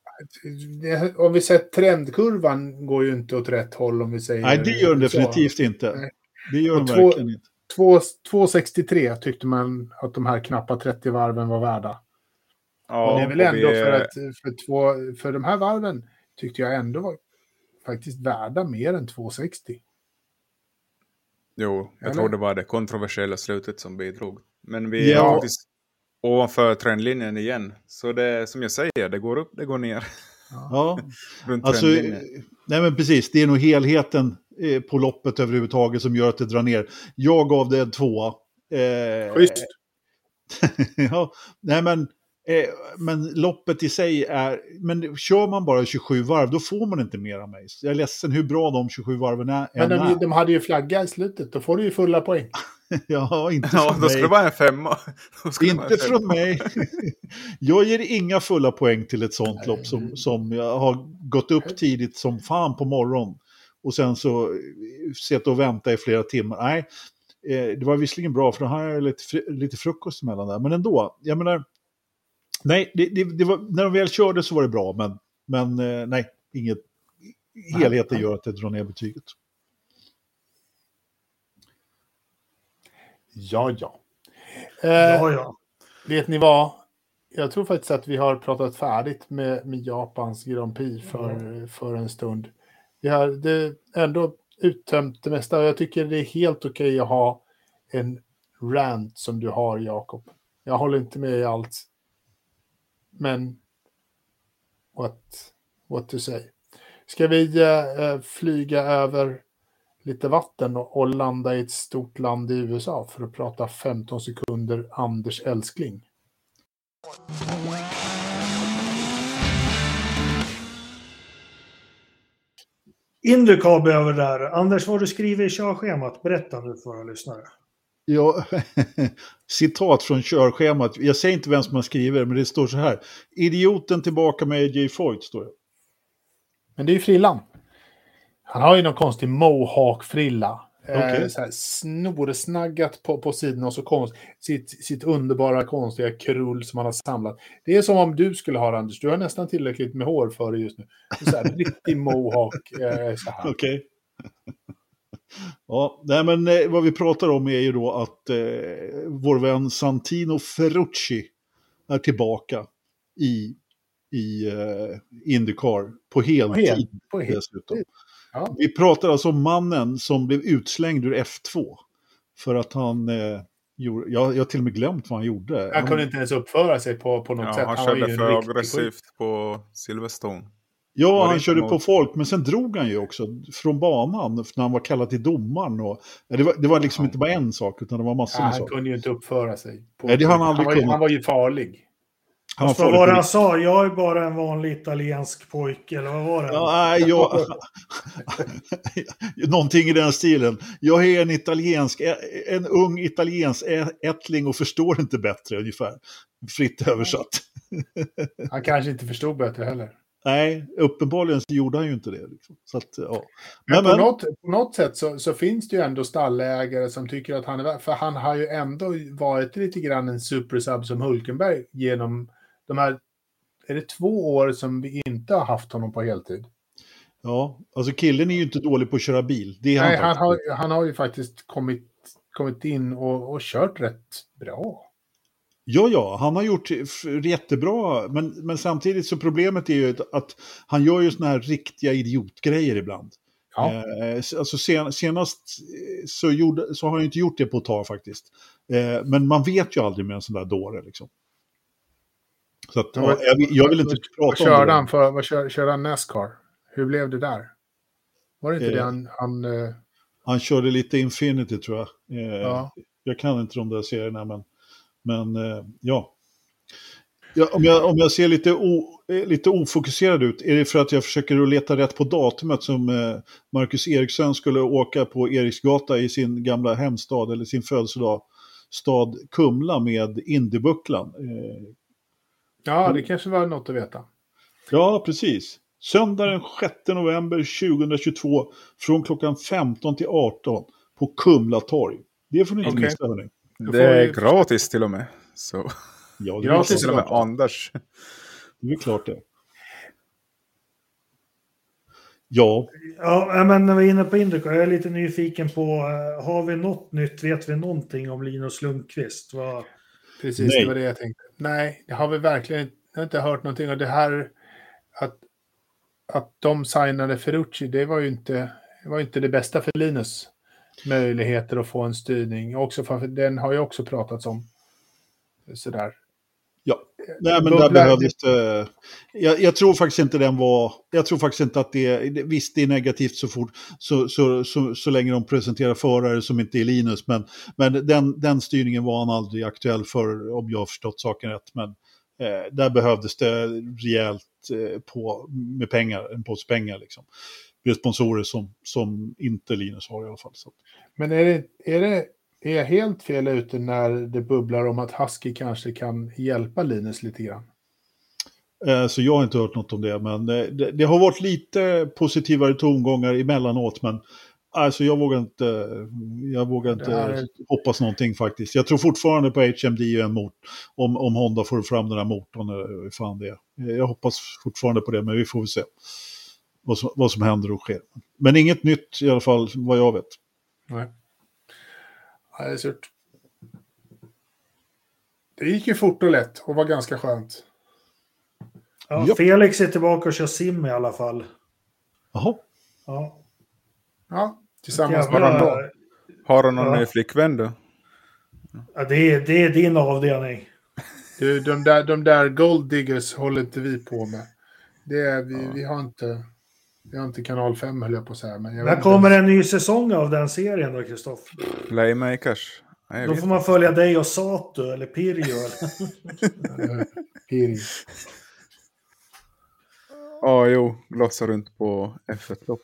det, om vi sett trendkurvan går ju inte åt rätt håll om vi säger Nej, det gör den definitivt inte. Nej. Det gör den två- verkligen inte. Två- 2,63 tyckte man att de här knappa 30 varven var värda. Ja, och det är väl ändå vi, för att för, två, för de här varven tyckte jag ändå var faktiskt värda mer än 2,60. Jo, jag Eller? tror det var det kontroversiella slutet som bidrog. Men vi Ja. är faktiskt ovanför trendlinjen igen. Så det som jag säger, det går upp, det går ner. Ja, Runt alltså, trendlinjen. nej men precis, det är nog helheten eh, på loppet överhuvudtaget som gör att det drar ner. Jag gav det en tvåa. Eh, Schysst. ja, nej men, men loppet i sig är, men kör man bara 27 varv då får man inte mer av mig. Jag är ledsen hur bra de 27 varven är. Men de, är. de hade ju flagga i slutet, då får du ju fulla poäng. Ja, inte Ja, från då skulle mig. det vara en femma. Då skulle det vara en Inte femma. från mig. Jag ger inga fulla poäng till ett sånt lopp som, som jag har gått upp tidigt som fan på morgonen. Och sen så eh, sett och vänta i flera timmar. Nej, eh, det var visserligen bra för då har jag lite, fri- lite frukost emellan där. Men ändå, jag menar, nej, det, det, det var, när de väl körde så var det bra. Men, men eh, nej, inget, helheten gör att det drar ner betyget. Ja, ja. Eh, Ja, ja. Vet ni vad? Jag tror faktiskt att vi har pratat färdigt med, med Japans Grand Prix för, för en stund. Vi har det ändå uttömt det mesta och jag tycker det är helt okej att ha en rant som du har, Jakob. Jag håller inte med i allt. Men what, what to say. Ska vi eh, flyga över lite vatten och, och landa i ett stort land i USA för att prata 15 sekunder Anders älskling? Indycar behöver där. Anders, vad har du skrivit i körschemat? Berätta nu för våra lyssnare. Ja, citat från körschemat. Jag säger inte vem som har skrivit men det står så här. Idioten tillbaka med AJ Foyt, står det. Men det är ju frillan. Han har ju någon konstig mohawk-frilla. Okej. Eh, så här snorsnaggat på, på sidan och så konst, sitt, sitt underbara konstiga krull som han har samlat. Det är som om du skulle ha det, Anders. Du har nästan tillräckligt med hår för det just nu. Så här, riktig mohawk. Eh, så här. Ja, nej men eh, vad vi pratar om är ju då att eh, vår vän Santino Ferrucci är tillbaka i, i eh, Indycar på heltid hel- på hel- dessutom. Ja. Vi pratar alltså om mannen som blev utslängd ur F2 för att han eh, gjorde, jag, jag har till och med glömt vad han gjorde. Han kunde inte ens uppföra sig på, på något Ja, sätt. han var ju körde för aggressivt på Silverstone. Ja, han körde något- på folk, men sen drog han ju också från banan när han var kallad till domaren. Och, det, var, det var liksom inte bara en sak, utan det var massor Ja, med han saker. kunde ju inte uppföra sig. På, Nej, det han aldrig var, ju- kunnat. han var ju farlig. Han var Vad var farlig det han sa? Jag är bara en vanlig italiensk pojke, eller vad var det? Ja, nej, jag... Någonting i den stilen. Jag är en italiensk, en ung italiensk ättling och förstår inte bättre ungefär. Fritt översatt. Han kanske inte förstod bättre heller. Nej, uppenbarligen så gjorde han ju inte det. Liksom. Så att, ja. Men, Men, på, Något, på något sätt så, så finns det ju ändå stallägare som tycker att han är För han har ju ändå varit lite grann en supersub som Hulkenberg genom de här... Är det två år som vi inte har haft honom på heltid? Ja, alltså killen är ju inte dålig på att köra bil. Det är Nej, han, han har, han har ju faktiskt kommit, kommit in och, och kört rätt bra. Ja, ja, han har gjort jättebra, men, men samtidigt så problemet är ju att- han gör ju såna här riktiga idiotgrejer ibland. Ja. Eh, alltså sen, senast eh, så, gjorde, så har han ju inte gjort det på ett tag faktiskt. Eh, men man vet ju aldrig med en sån där dåre liksom. Så att, ja, vad- jag, vill- jag vill inte Vad prata om körde det. han för? Vad kör, körde han Nascar? Hur blev det där? Var det inte Eh, det han... han eh, Han körde lite Infinity tror jag. Eh, ja. Jag kan inte de där serierna, men, men eh, ja. ja om, jag, om jag ser lite, o, eh, lite ofokuserad ut, är det för att jag försöker att leta rätt på datumet som eh, Marcus Eriksson skulle åka på Eriksgata i sin gamla hemstad, eller sin födelsedag, stad Kumla med Indiebucklan. Ja, det kanske var något att veta. ja, precis. Söndag den 6 november 2022 från klockan 15 till 18 på Kumla torg. Det får ni inte Okej. missa, hörni. Det är vi- gratis till och med. Så Ja, det är Gratis till och med Anders. Det är klart det. Ja, Ja, men när vi är inne på Indycar, jag är lite nyfiken på, eh, har vi något nytt? Vet vi någonting om Linus Lundqvist? Vad... Precis, Nej. det var det jag tänkte. Nej, det har vi verkligen jag har inte hört någonting. Och det här att, att de signade Ferrucci, det var ju inte det, var ju inte det bästa för Linus möjligheter att få en styrning. Också för den har ju också pratats om. Sådär. ja. Nej, men där behövdes det... Jag, jag tror faktiskt inte den var... Jag tror faktiskt inte att det... det- Visst, det är negativt så fort, så, så, så, så länge de presenterar förare som inte är Linus, men, men den, den styrningen var han aldrig aktuell för, om jag har förstått saken rätt. Men eh, där behövdes det rejält eh, på, med pengar, en påse pengar liksom. Med sponsorer som, som inte Linus har i alla fall. Så. Men är det, är det är jag helt fel ute när det bubblar om att Husky kanske kan hjälpa Linus lite grann? Eh, Så jag har inte hört något om det, men eh, det, det har varit lite positivare tongångar emellanåt, men alltså jag vågar inte, jag vågar inte är- hoppas någonting faktiskt. Jag tror fortfarande på HMD en mot om, om Honda får fram den här motorn, fan det är. Jag hoppas fortfarande på det, men vi får väl se vad som, vad som händer och sker. Men inget nytt i alla fall, vad jag vet. Nej. Ja, det är surt. Det gick ju fort och lätt och var ganska skönt. Ja, Ja. Felix är tillbaka och kör sim i alla fall. Jaha, Ja. Ja, tillsammans med Jävla- Rondon. Har han någon Ja. ny flickvän då? Ja, det, är, det är din avdelning. Du, de där, de där gold diggers håller inte vi på med. Det är, vi, vi har inte... Vi har inte kanal 5 höll jag på att säga. Men jag När kommer inte. en ny säsong av den serien då, Kristoffer? Playmakers? Nej, Då får man följa dig och Sato eller Pirjo. Eller? Piri. Ja, jo, glossa runt på F1-lopp.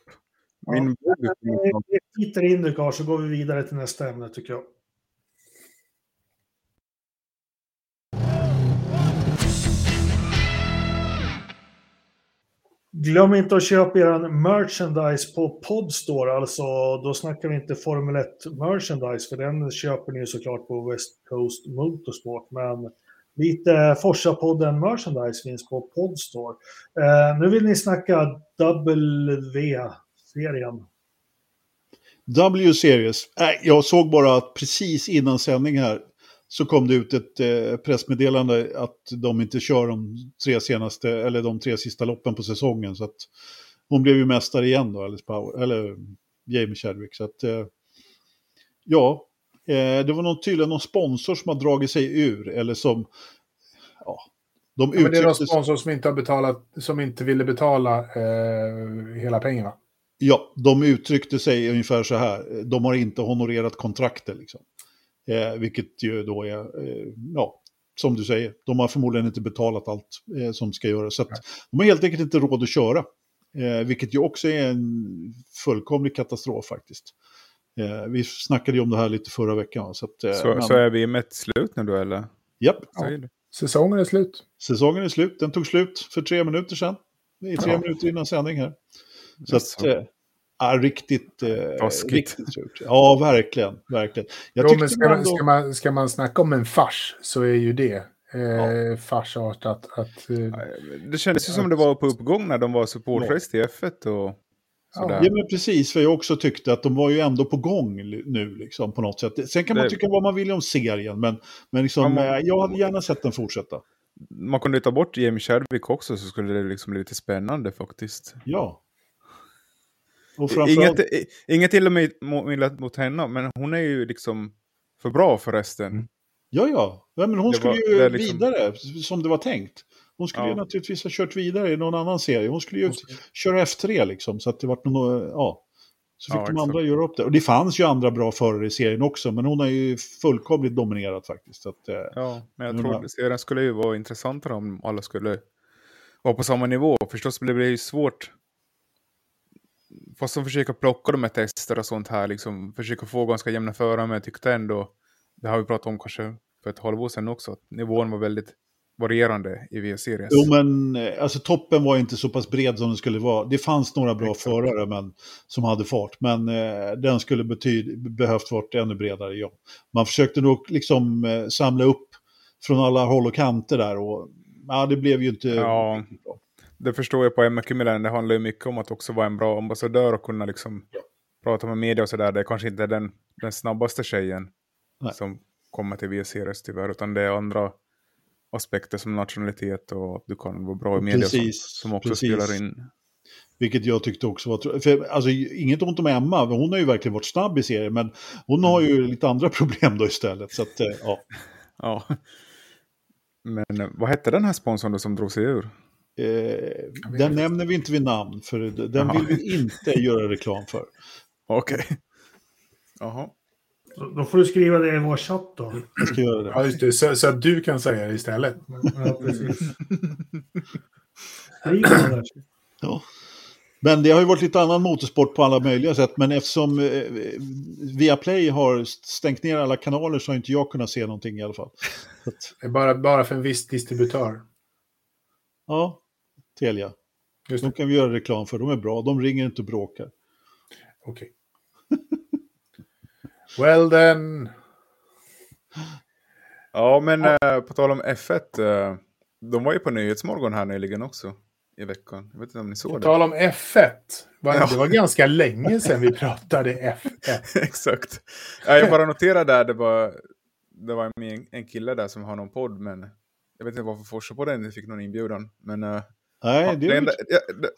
Min Ja. Vi skiter i Indycar så går vi vidare till nästa ämne tycker jag. Glöm inte att köpa er merchandise på Podstore. Alltså, då snackar vi inte Formel 1 merchandise, för den köper ni såklart på West Coast Motorsport. Men lite Forsa-podden merchandise finns på Podstore. Eh, nu vill ni snacka W-serien. W-series. Äh, jag såg bara att precis innan sändning här så kom det ut ett eh, pressmeddelande att de inte kör de tre senaste, eller de tre sista loppen på säsongen. Så att hon blev ju mästare igen då, Alice Power, eller Jamie Chadwick. Så att, eh, ja, eh, det var någon, tydligen någon sponsor som har dragit sig ur, eller som, ja, de Ja, men det är någon sponsor som inte har betalat, som inte ville betala eh, hela pengarna. Ja, de uttryckte sig ungefär så här. De har inte honorerat kontrakter. Liksom. Eh, vilket ju då är, eh, ja, som du säger, de har förmodligen inte betalat allt eh, som ska göras. Så att de har helt enkelt inte råd att köra. Eh, vilket ju också är en fullkomlig katastrof faktiskt. Eh, vi snackade ju om det här lite förra veckan. Så, att, eh, Så, men- så är vi med ett slut nu då, eller? Japp, Säger du? Säsongen är slut. säsongen är slut. Den tog slut för tre minuter sedan. I tre Ja. minuter innan sändning här. Så att, eh, ja, riktigt, eh, riktigt surt. Ja, verkligen, verkligen. Jag Jo, men ska, man, ska, man, ska man snacka om en fars så är ju det eh, farsartat att... Eh, Det kändes ju som det var på uppgång när de var supportrace till F1 och Sådär. Ja, men precis, för jag också tyckte att de var ju ändå på gång nu liksom, på något sätt. Sen kan man Det- tycka vad man vill om serien, men, men liksom, Ja, man- eh, jag hade gärna sett den fortsätta. Man kunde ju ta bort Jamie Chadwick också så skulle det liksom bli lite spännande faktiskt. Ja. Framförallt, Inget, inget till och med mot henne, men hon är ju liksom för bra förresten. ja, ja. ja men hon Det skulle var- ju liksom- vidare, som det var tänkt. Hon skulle Ja. ju naturligtvis ha kört vidare i någon annan serie. Hon skulle ju Hon köra F3 liksom, så att det vart någon, ja. Så fick Ja, de exakt. andra göra upp det. Och det fanns ju andra bra förare i serien också, men hon har ju fullkomligt dominerat faktiskt. Att, eh, Ja, men jag tror att serien skulle ju vara intressantare om alla skulle vara på samma nivå. Förstås blir det ju svårt. Fast de försöker plocka de här tester och sånt här, liksom försöker få ganska jämna förare, men jag tyckte ändå, det har vi pratat om kanske för ett halvår sedan också, att nivån var väldigt varierande i V-series. Jo, men eh, alltså, toppen var inte så pass bred som den skulle vara. Det fanns några bra förare men, som hade fart, men eh, den skulle betyd, behövt varit ännu bredare, ja. Man försökte nog liksom eh, samla upp från alla håll och kanter där och ja, det blev ju inte Ja. bra. Det förstår jag på Emma Kymmelen, det handlar ju mycket om att också vara en bra ambassadör och kunna liksom prata med media och sådär. Det är kanske inte den, den snabbaste tjejen Nej. som kommer till V-series tyvärr, utan det är andra aspekter som nationalitet och att du kan vara bra i media som, Precis, som också precis. spelar in. Vilket jag tyckte också var för, alltså, Inget ont om Emma, hon har ju verkligen varit snabb i serien, men hon har ju lite andra problem då istället. Så att, eh, ja. Ja. Men eh, vad hette den här sponsorn då som drog sig ur? Eh, den inte. nämner vi inte vid namn, för den Jaha. vill vi inte göra reklam för. Okej. Jaha. Så Då får du skriva det i vår chatt då. Jag ska göra det. Ja, just det. Så, så att du kan säga det istället. Ja, precis. Ja. Men det har ju varit lite annan motorsport på alla möjliga sätt, men eftersom eh, Viaplay har stängt ner alla kanaler så har inte jag kunnat se någonting i alla fall. Så att, Det är bara, bara för en viss distributör. ja, Telia. Just De kan vi göra reklam för, de är bra, de ringer inte och bråkar. Okej. well then. Ja, men eh, på tal om F1, eh, de var ju på Nyhetsmorgon här nyligen också i veckan. Jag vet inte om ni På såg det? tal om F1. Var, Ja. Det var ganska länge sedan vi pratade F1. Exakt. Ja, jag bara noterade där, det var, det var en, en kille där som har någon podd, men jag vet inte varför Forsa på den fick någon inbjudan. Men, eh, Nej, det är det-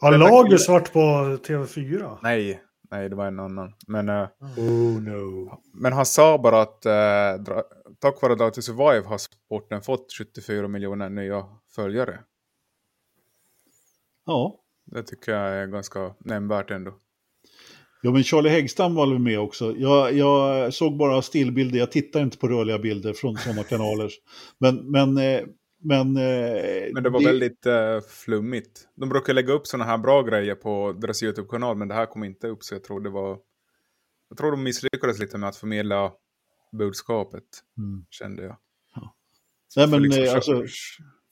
Har Lagers varit på TV4? Nej, nej, det var en annan. Men, eh, Oh no. men han sa bara att dra, tack vare Drive to Survive har sporten fått 74 miljoner nya följare. ja. Det tycker jag är ganska nämnvärt ändå. Ja, men Charlie Häggstam var väl med också. Jag, jag såg bara stillbilder, jag tittar inte på rörliga bilder från sådana kanaler. Men, men, eh, men... eh, Men det var väldigt eh, flummigt. De brukar lägga upp sådana här bra grejer på deras YouTube-kanal, men det här kom inte upp så jag tror det var... Jag tror de misslyckades lite med att förmedla budskapet, Mm. kände jag. Nej, för, men liksom, eh, alltså,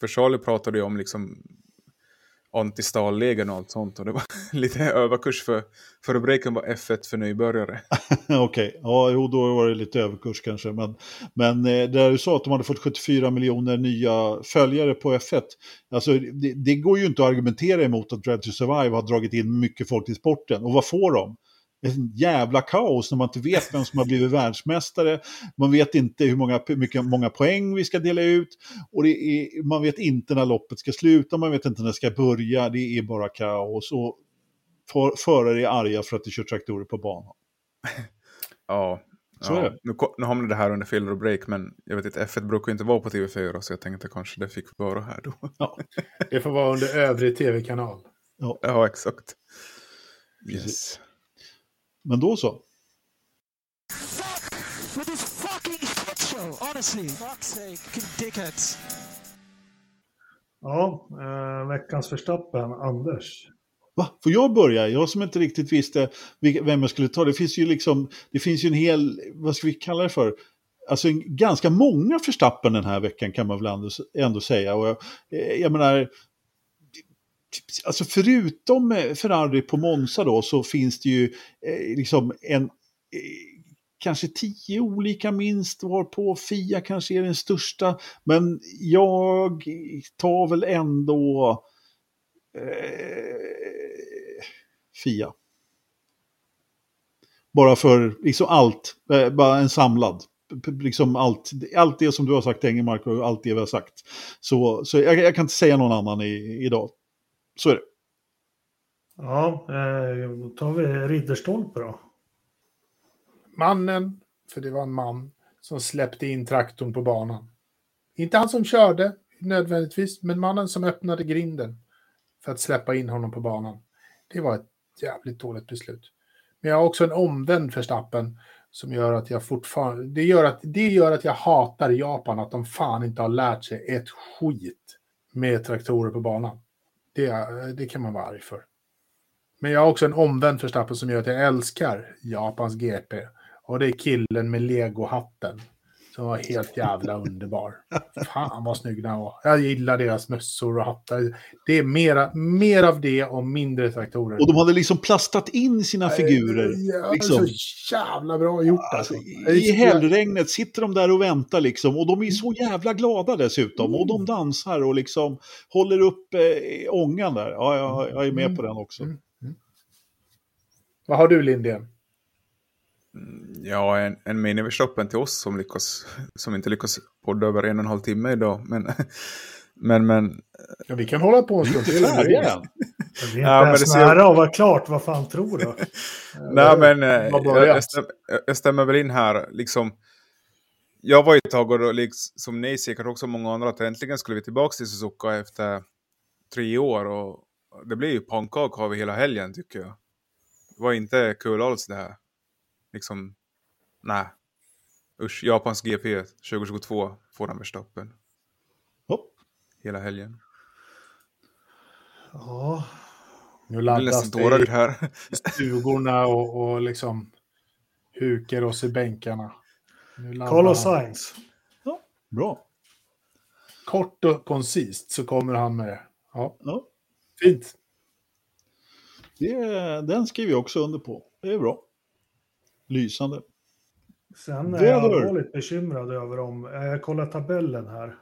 för Charlie pratade ju om liksom antistallegen och allt sånt och det var lite överkurs för, för rubriken var F1 för nybörjare. Okej, ja, jo, då var det lite överkurs kanske. Men, men eh, det där du sa att de hade fått 74 miljoner nya följare på F1. Alltså, det, det går ju inte att argumentera emot att Drive to Survive har dragit in mycket folk till sporten. Och vad får de? En jävla kaos när man inte vet vem som har blivit världsmästare. Man vet inte hur många, mycket, många poäng vi ska dela ut. Och det är, man vet inte när loppet ska sluta, man vet inte när det ska börja. Det är bara kaos. Och för, förare är arga för att de kör traktorer på banan. Ja. Så ja. det. Nu, nu hamnade det här under filler och break, men jag vet inte, F1 brukar inte vara på TV4 så jag tänkte kanske det fick vara här då. Det får vara under övrig tv-kanal. ja, exakt. Precis. Yes. Men då så. Ja, eh, veckans Verstappen, Anders. Va? Får jag börja? Jag som inte riktigt visste vem jag skulle ta. Det finns ju liksom, det finns ju en hel, vad ska vi kalla det för? Alltså en, ganska många förstappen den här veckan kan man väl ändå, ändå säga. Och jag, eh, jag menar, alltså förutom eh, Ferrari på Monza då så finns det ju eh, liksom en, eh, kanske tio olika minst var på Fia kanske är den största. Men jag tar väl ändå eh, Fia. Bara för liksom allt, eh, bara en samlad. Liksom allt, allt det som du har sagt Engelmark och allt det vi har sagt. Så, så jag, jag kan inte säga någon annan i, idag. Så är det. Ja, eh, då tar vi Ridderstolpe då. Mannen, för det var en man, som släppte in traktorn på banan. Inte han som körde nödvändigtvis, men mannen som öppnade grinden för att släppa in honom på banan. Det var ett jävligt dåligt beslut. Men jag har också en omvänd Verstappen som gör att jag fortfarande... Det gör att, det gör att jag hatar Japan, att de fan inte har lärt sig ett skit med traktorer på banan. Det, det kan man vara arg för. Men jag har också en omvänd Verstappen som gör att jag älskar Japans GP. Och det är killen med legohatten. Som var helt jävla underbar. Fan vad snygg den var. Jag gillar deras mössor och hattar. Det är mera, mer av det och mindre traktorer. Och de hade liksom plastat in sina figurer. Ja, liksom. Så jävla bra gjort alltså. I hällregnet sitter de där och väntar liksom. Och de är så jävla glada dessutom. Och de dansar och liksom håller upp eh, ångan där. Ja, jag, jag är med på den också. Mm. Vad har du Lindén? Ja, en, en miniverstoppen till oss som, lyckas, som inte lyckas podda över en och en halv timme idag. Men, men, men Ja, vi kan hålla på en stund till. Det är inte Ja, ens nära att vara klart, vad fan tror du? Nej, men eh, vad jag, jag, stäm, jag stämmer väl in här. Liksom, jag var ju ett tag, och liksom, som ni säkert också många andra, att äntligen skulle vi tillbaka till Suzuka efter tre år. Och det blev ju pannkaka av hela helgen tycker jag. Det var inte kul alls det här. Liksom, nej. Usch, Japans GP 2022 får den Verstappen Hopp. hela helgen. Ja, Nu laddas det i här. stugorna och, och liksom hukar oss i bänkarna. Carlos han. Sainz. Bra. Kort och koncist så kommer han med det. Ja, Ja, fint. det, den skriver jag också under på. Det är bra. Lysande. Sen är jag allvarligt bekymrad över om, jag kollar tabellen här.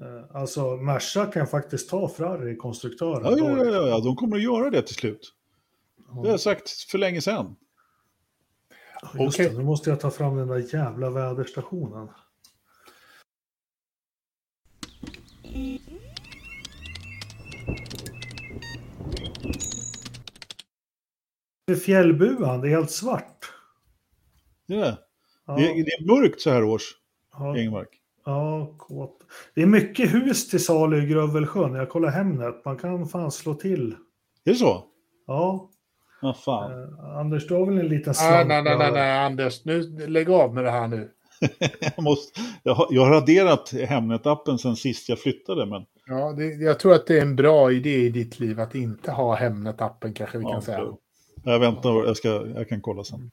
Eh, Alltså Merca kan faktiskt ta Ferrari konstruktören. Ja, ja, ja, ja, de kommer att göra det till slut. Det har jag sagt för länge sedan. Just Okej. det, nu måste jag ta fram den där jävla väderstationen. Det är fjällbuan, det är helt svart. Det är, Ja, det, det är mörkt så här års, ja, Engmark. ja, kåt. Det är mycket hus till salu i Grövelsjön. Jag kollar Hemnet, man kan fan slå till. Är det så? Ja, Vad fan. eh, Anders, du har väl en liten Ah, slant? nej, nej, nej, där? nej, Anders. Nu, lägg av med det här nu. Jag, måste, jag, har, jag har raderat Hemnet-appen sen sist jag flyttade. Men, Ja, det, jag tror att det är en bra idé i ditt liv att inte ha Hemnet-appen kanske vi kan Ja, säga. det- jag väntar, jag, ska, jag kan kolla sen.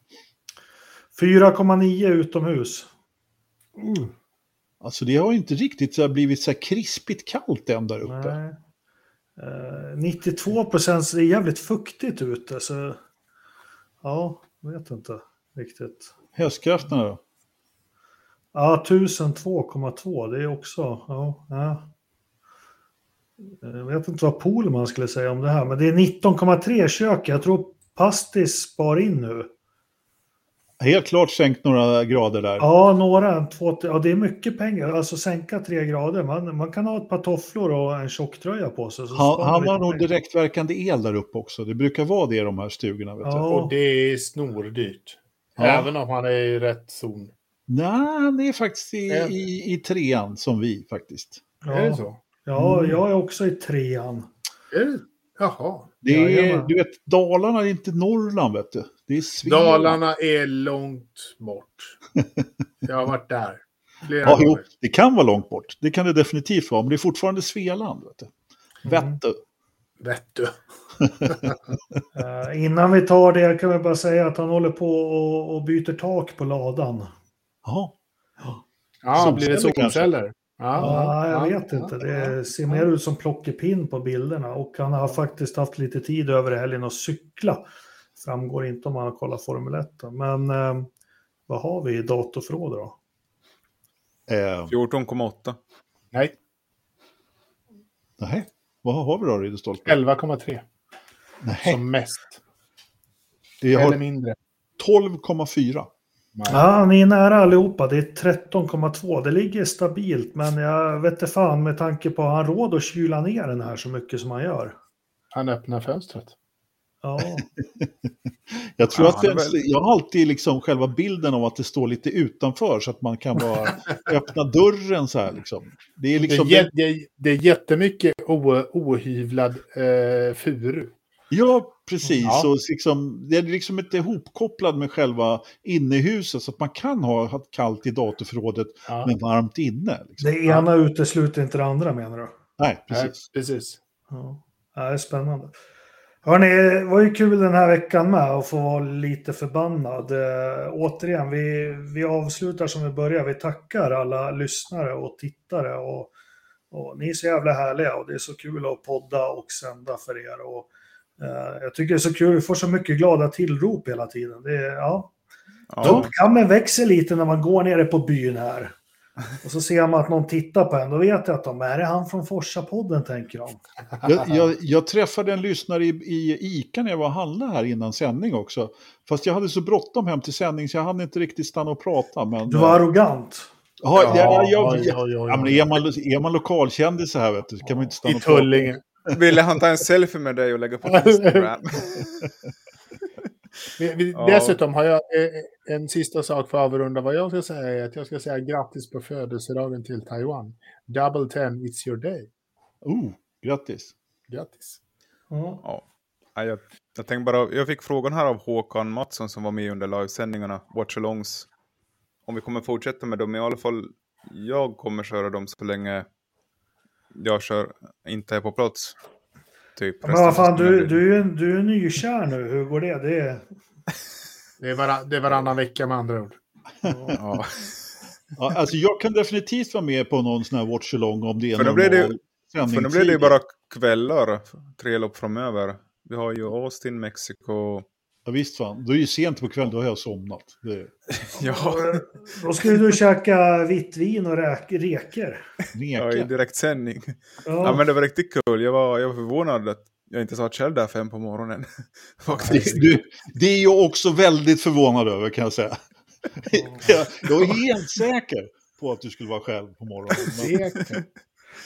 4,9 utomhus. Alltså det har inte riktigt så blivit så här krispigt kallt än där uppe. Nej. Eh, 92 procent, det är jävligt fuktigt ute. Så ja, vet inte riktigt. Hästkrafterna då? Ja, 1002,2 det är också, ja. ja. Jag vet inte vad Polman skulle säga om det här, men det är 19,3 kök. Jag tror Pastis spar in nu. Helt klart sänkt några grader där. Ja, några, två, ja det är mycket pengar. Alltså sänka tre grader. Man, man kan ha ett par tofflor och en tjocktröja på sig. Så Han, han har nog direktverkande el där uppe också. Det brukar vara det i de här stugorna. Vet Ja. Och det är snordyrt. Ja. Även om han är i rätt zon. Nej, det är faktiskt i, i, i trean som vi faktiskt. Ja, Är det så? ja Mm. jag är också i trean. Är det? Jaha. Det är, Jajamän. du vet, Dalarna är inte Norrland, vet du. Det är Svealand. Dalarna är långt bort. Jag har varit där. Ja, jo, det kan vara långt bort. Det kan det definitivt vara, men det är fortfarande Svealand. Vet du. Mm. Vättö. Vet du. Eh, innan vi tar det kan vi bara säga att han håller på och, och byter tak på ladan. Jaha. Ja, blir det solceller? Ja, jag ja, vet ja, inte. ja. Det ser mer ut som plockepinn på bilderna. Och han har faktiskt haft lite tid över helgen att cykla. Framgår inte om han har kollat Formel 1. Men eh, vad har vi i datorförråd då? Eh, 14,8. Nej, nej. Vad har vi då, Ridderstolpe? 11,3 Nej. som mest. Jag Eller har, mindre. 12,4. Ja, ni är nära allihopa. Det är 13,2. Det ligger stabilt, men jag vet inte fan med tanke på att han råd att kyla ner den här så mycket som han gör. Han öppnar fönstret. Ja, Jag tror Ja, att det, jag har alltid liksom själva bilden av att det står lite utanför så att man kan bara öppna dörren så här liksom. Det är Det, liksom... är, jä- det, är, det är jättemycket o, ohyvlad eh, furu. Ja, precis. Ja. Och liksom, det är liksom inte ihopkopplad med själva innehuset så att man kan ha kallt i datorförrådet Ja. men varmt inne. Liksom. det ena utesluter inte det andra menar du? Nej, Nej, precis. precis. Ja, Ja, det är spännande. Hörrni, det var ju kul den här veckan med att få vara lite förbannad. Eh, återigen, vi, vi avslutar som vi börjar. Vi tackar alla lyssnare och tittare. Och, och ni är så jävla härliga och det är så kul att podda och sända för er. Och, jag tycker det är så kul, vi får så mycket glada tillrop hela tiden. Det, är- ja. Ja, Tuppkammen växer lite när man går nere på byn här. Och så ser man att någon tittar på en, då vet jag att de är det han från Forsa-podden tänker de. Jag, jag, jag träffade en lyssnare i, i ICA när jag var och handlade här innan sändning också. Fast jag hade så bråttom hem till sändning så jag hann inte riktigt stanna och prata. Men, Du var arrogant. ja, ja, ja, oj, ja, men är, man, är man lokalkändis så här vet du, kan man inte stanna I och prata. Tullinge. Ville han ta en selfie med dig och lägga på Instagram? Vi- vi- Ja. Dessutom har jag eh, en sista sak för att avrunda. Vad jag ska säga är att jag ska säga grattis på födelsedagen till Taiwan. Double ten, it's your day. Oh, grattis. Grattis. Ja. Ja. Ja, jag, jag tänkte bara, jag fick frågan här av Håkan Mattsson som var med under livesändningarna, Watchalongs. Om vi kommer fortsätta med dem, i alla fall jag kommer köra dem så länge jag kör, inte är på plats. Typ. Men vad fan, du, du, är, du är nykär nu. Hur går det? det är... Det är, varann, det är varannan vecka med andra ord. Ja. Ja, alltså jag kan definitivt vara med på någon sån här watch-along om det är För då blir det ju- normal För nu blir det ju sändningstid. bara kvällar, tre lopp framöver. Vi har ju Austin, Mexiko. Ja, visst fan, då är det ju sent på kvällen, då har jag somnat. Det, Ja, Då skulle du käka vitt vin och räk, reker. ja i direktsändning. Ja. Ja, men det var riktigt kul. Jag var, jag var förvånad att jag inte satt själv där fem på morgonen. Faktiskt. Det, du, det är jag också väldigt förvånad över kan jag säga. Jag, jag är helt säker på att du skulle vara själv på morgonen. Men.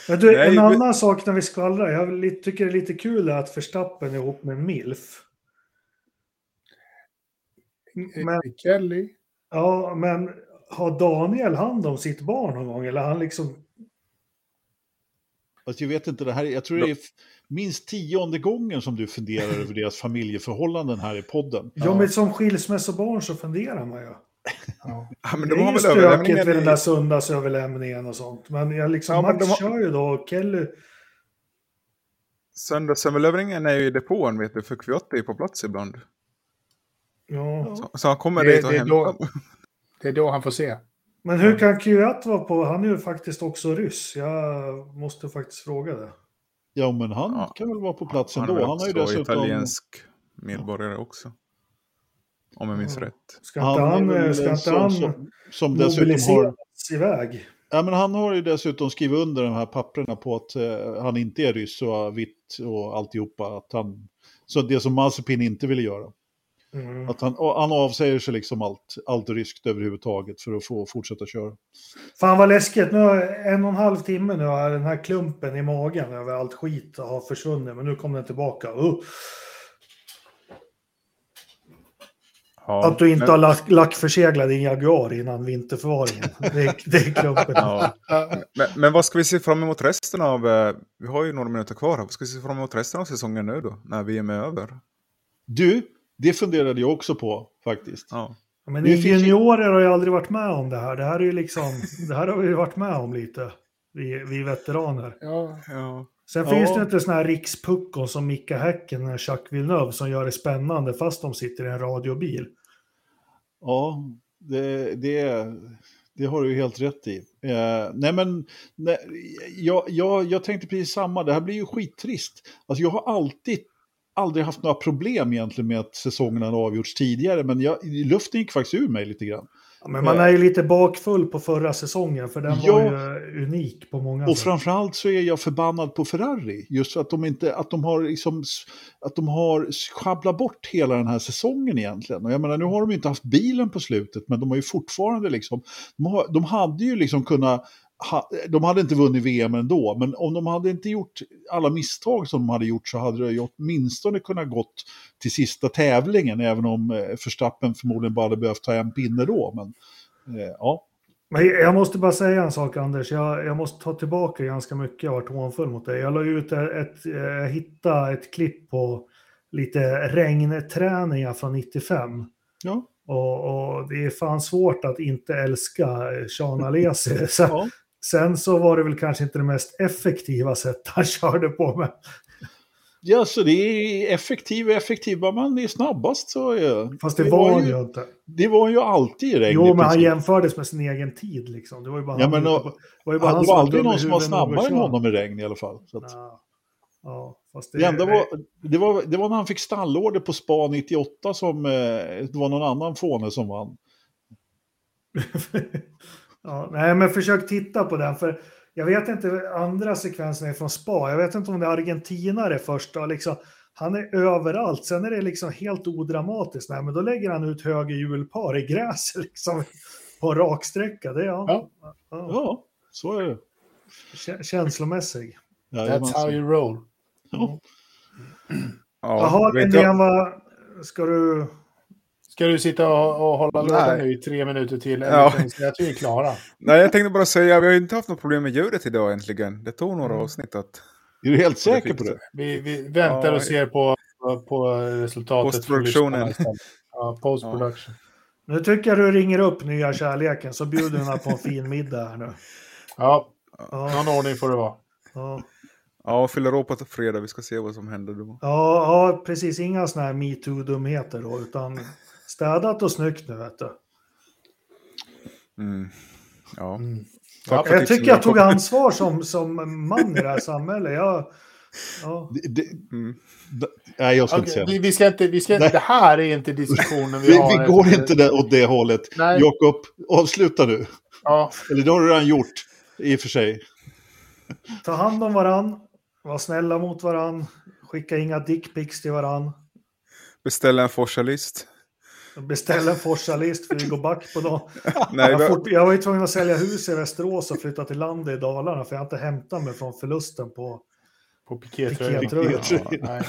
Men du, Nej, en men- annan sak när vi skvallrar. Jag tycker det är lite kul att Verstappen är ihop med Milf. Men- Kelly. Ja, men har Daniel hand om sitt barn någon gång? Eller han liksom... alltså, jag vet inte, det här, jag tror det är minst tionde gången som du funderar över deras familjeförhållanden här i podden. Ja, men som skilsmässobarn så funderar man ju. Ja. Ja, men Det de är har ju väl stökigt vid den där söndagsöverlämningen och sånt. Men jag liksom, Ja, Max har- kör ju då och Kelly... Söndagsöverlämningen är ju i depån, vet du, för Q8 är på plats ibland. Ja. Så, så han kommer Det- dit och det är hämtar. då- Det är då han får se. Men hur kan Q1 vara på? Han är ju faktiskt också ryss. Jag måste faktiskt fråga det. Ja, men han Ja. kan väl vara på plats Han är ändå. väl Han har ju också dessutom... italiensk medborgare också. Om jag minns Ja. rätt. Ska inte är han, väl ska inte som, han som, som dessutom har... mobiliseras iväg? Ja, men han har ju dessutom skrivit under de här papperna på att eh, han inte är ryss och vitt och alltihopa. Att han, så det som Mazepin inte ville göra. Mm. Att han, han avsäger sig liksom allt, allt ryskt överhuvudtaget för att få fortsätta köra. Fan vad läskigt. Nu en och en halv timme nu har den här klumpen i magen över allt skit har försvunnit. Men nu kommer den tillbaka. Uh. Ja, Att du inte men- har lack, lackförseglat din Jaguar innan vinterförvaringen. Det, är- det är klumpen. Ja. Men, men vad ska vi se fram emot resten av... eh, Vi har ju några minuter kvar här. Vad ska vi se fram emot resten av säsongen nu då? När VM är över? Du, det funderade jag också på faktiskt. Ja. Men Det finns juniorer har ju aldrig varit med om det här. Det här är ju liksom... Det här har vi varit med om lite. Vi, vi veteraner. Ja. ja. Sen Ja. finns det inte såna här rikspuckon som Micka Häcken och Jacques Villeneuve som gör det spännande fast de sitter i en radiobil. Ja, det, det, det har du ju helt rätt i. Eh, nej men, nej, jag, jag, jag tänkte precis samma, det här blir ju skittrist. Alltså jag har alltid, aldrig haft några problem egentligen med att säsongerna har avgjorts tidigare, men jag, luften gick faktiskt ur mig lite grann. Men man är ju lite bakfull på förra säsongen för den Ja. var ju unik på många Och sätt. framförallt så är jag förbannad på Ferrari. Just för att de inte, att de har liksom, att de har schabblat bort hela den här säsongen egentligen. Och jag menar, nu har de ju inte haft bilen på slutet, men de har ju fortfarande liksom, de, har, de hade ju liksom kunnat, ha, de hade inte vunnit VM ändå, men om de hade inte gjort alla misstag som de hade gjort så hade det åtminstone kunnat gått till sista tävlingen, även om eh, Verstappen förmodligen bara hade behövt ta en pinne då. Men eh, ja, Men jag måste bara säga en sak Anders, jag, jag måste ta tillbaka ganska mycket, jag har varit hånfull mot dig. Jag la ut ett, jag hittade ett klipp på lite regnträningar från 95. ja, Och, och det är fan svårt att inte älska Sean Alesi. Ja. Sen så var det väl kanske inte det mest effektiva sätt han körde på. Men, Ja, så det är effektiv, effektiv, bara man är snabbast så är fast det, var han ju inte. Det var ju alltid i regn. Jo, men han jämfördes med sin egen tid liksom. Det var ju bara Ja, han men var ju bara han det var aldrig någon som var snabbare än honom i regn i alla fall. Ja, det, det, var, det, var, det var när han fick stallorder på Spa 98 som eh, det var någon annan fåne som vann. ja, nej, men försök titta på den. För jag vet inte andra sekvenserna är från Spa. Jag vet inte om det är argentinare först. Och liksom, han är överallt. Sen är det liksom helt odramatiskt. Nej, men då lägger han ut höger hjulpar i gräset liksom, på en raksträcka. Det ja, Ja. ja. Ja, så är det. kä- känslomässig. That's how you roll. Ja. Ja, Jaha, vad ska du... Ska du sitta och, och hålla låda nu i tre minuter till? Eller Ja. säga att vi är klara? nej, jag tänkte bara säga, vi har inte haft något problem med ljudet idag äntligen. Det tog några Mm. avsnitt att... Är du helt säker på det? Vi, vi väntar Ja, och ser på, på resultatet. Postproduktionen. lyssnarna istället. Ja, post-production. Nu tycker jag du ringer upp nya kärleken så bjuder hon på en fin middag här nu. Ja, Ja, någon ordning får det vara. ja, Ja, fyller år på fredag, vi ska se vad som händer då. ja, ja precis. Inga sådana här metoo-dumheter då, utan städat och snyggt nu vet du. Mm. Ja. Mm. För Jag tipsen, tycker jag tog ansvar som, som man i det här samhället. Jag, ja. det, det Mm. nej, jag ska inte Okej, säga vi, ska inte, vi ska inte, det här är inte diskussionen vi, Vi, har. vi går inte där, åt det hållet. Nej. Jakob, avsluta nu. Ja, Eller det har du redan gjort, i och för sig. Ta hand om varann, var snälla mot varann, skicka inga dickpics till varann. Beställa en Forsa-list. Beställ en Forsa-list för vi går back på dem. Nej, Jag, fort, jag var ju tvungen att sälja hus i Västerås och flytta till landet i Dalarna för jag har inte hämtat mig från förlusten på... på pikétröjan. Ja, nej.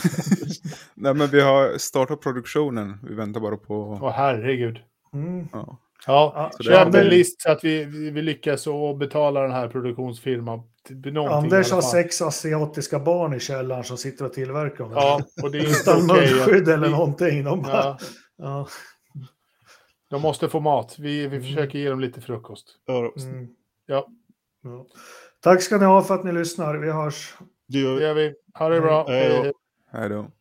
nej, men vi har startat produktionen. Vi väntar bara på... Åh herregud. Mm. Ja. Ja, köp en list så att vi, vi, vi lyckas och betala den här produktionsfirman. Anders har sex asiatiska barn i källaren som sitter och tillverkar dem. Ja, och det är inte Utan okej. munskydd att- eller någonting. De, bara, Ja, ja. De måste få mat. Vi, vi försöker ge dem lite frukost. Ja, Mm. Ja, Ja. Tack ska ni ha för att ni lyssnar. Vi hörs. det gör det vi. gör vi. Ha det bra. Hej då. Hej. Hej då.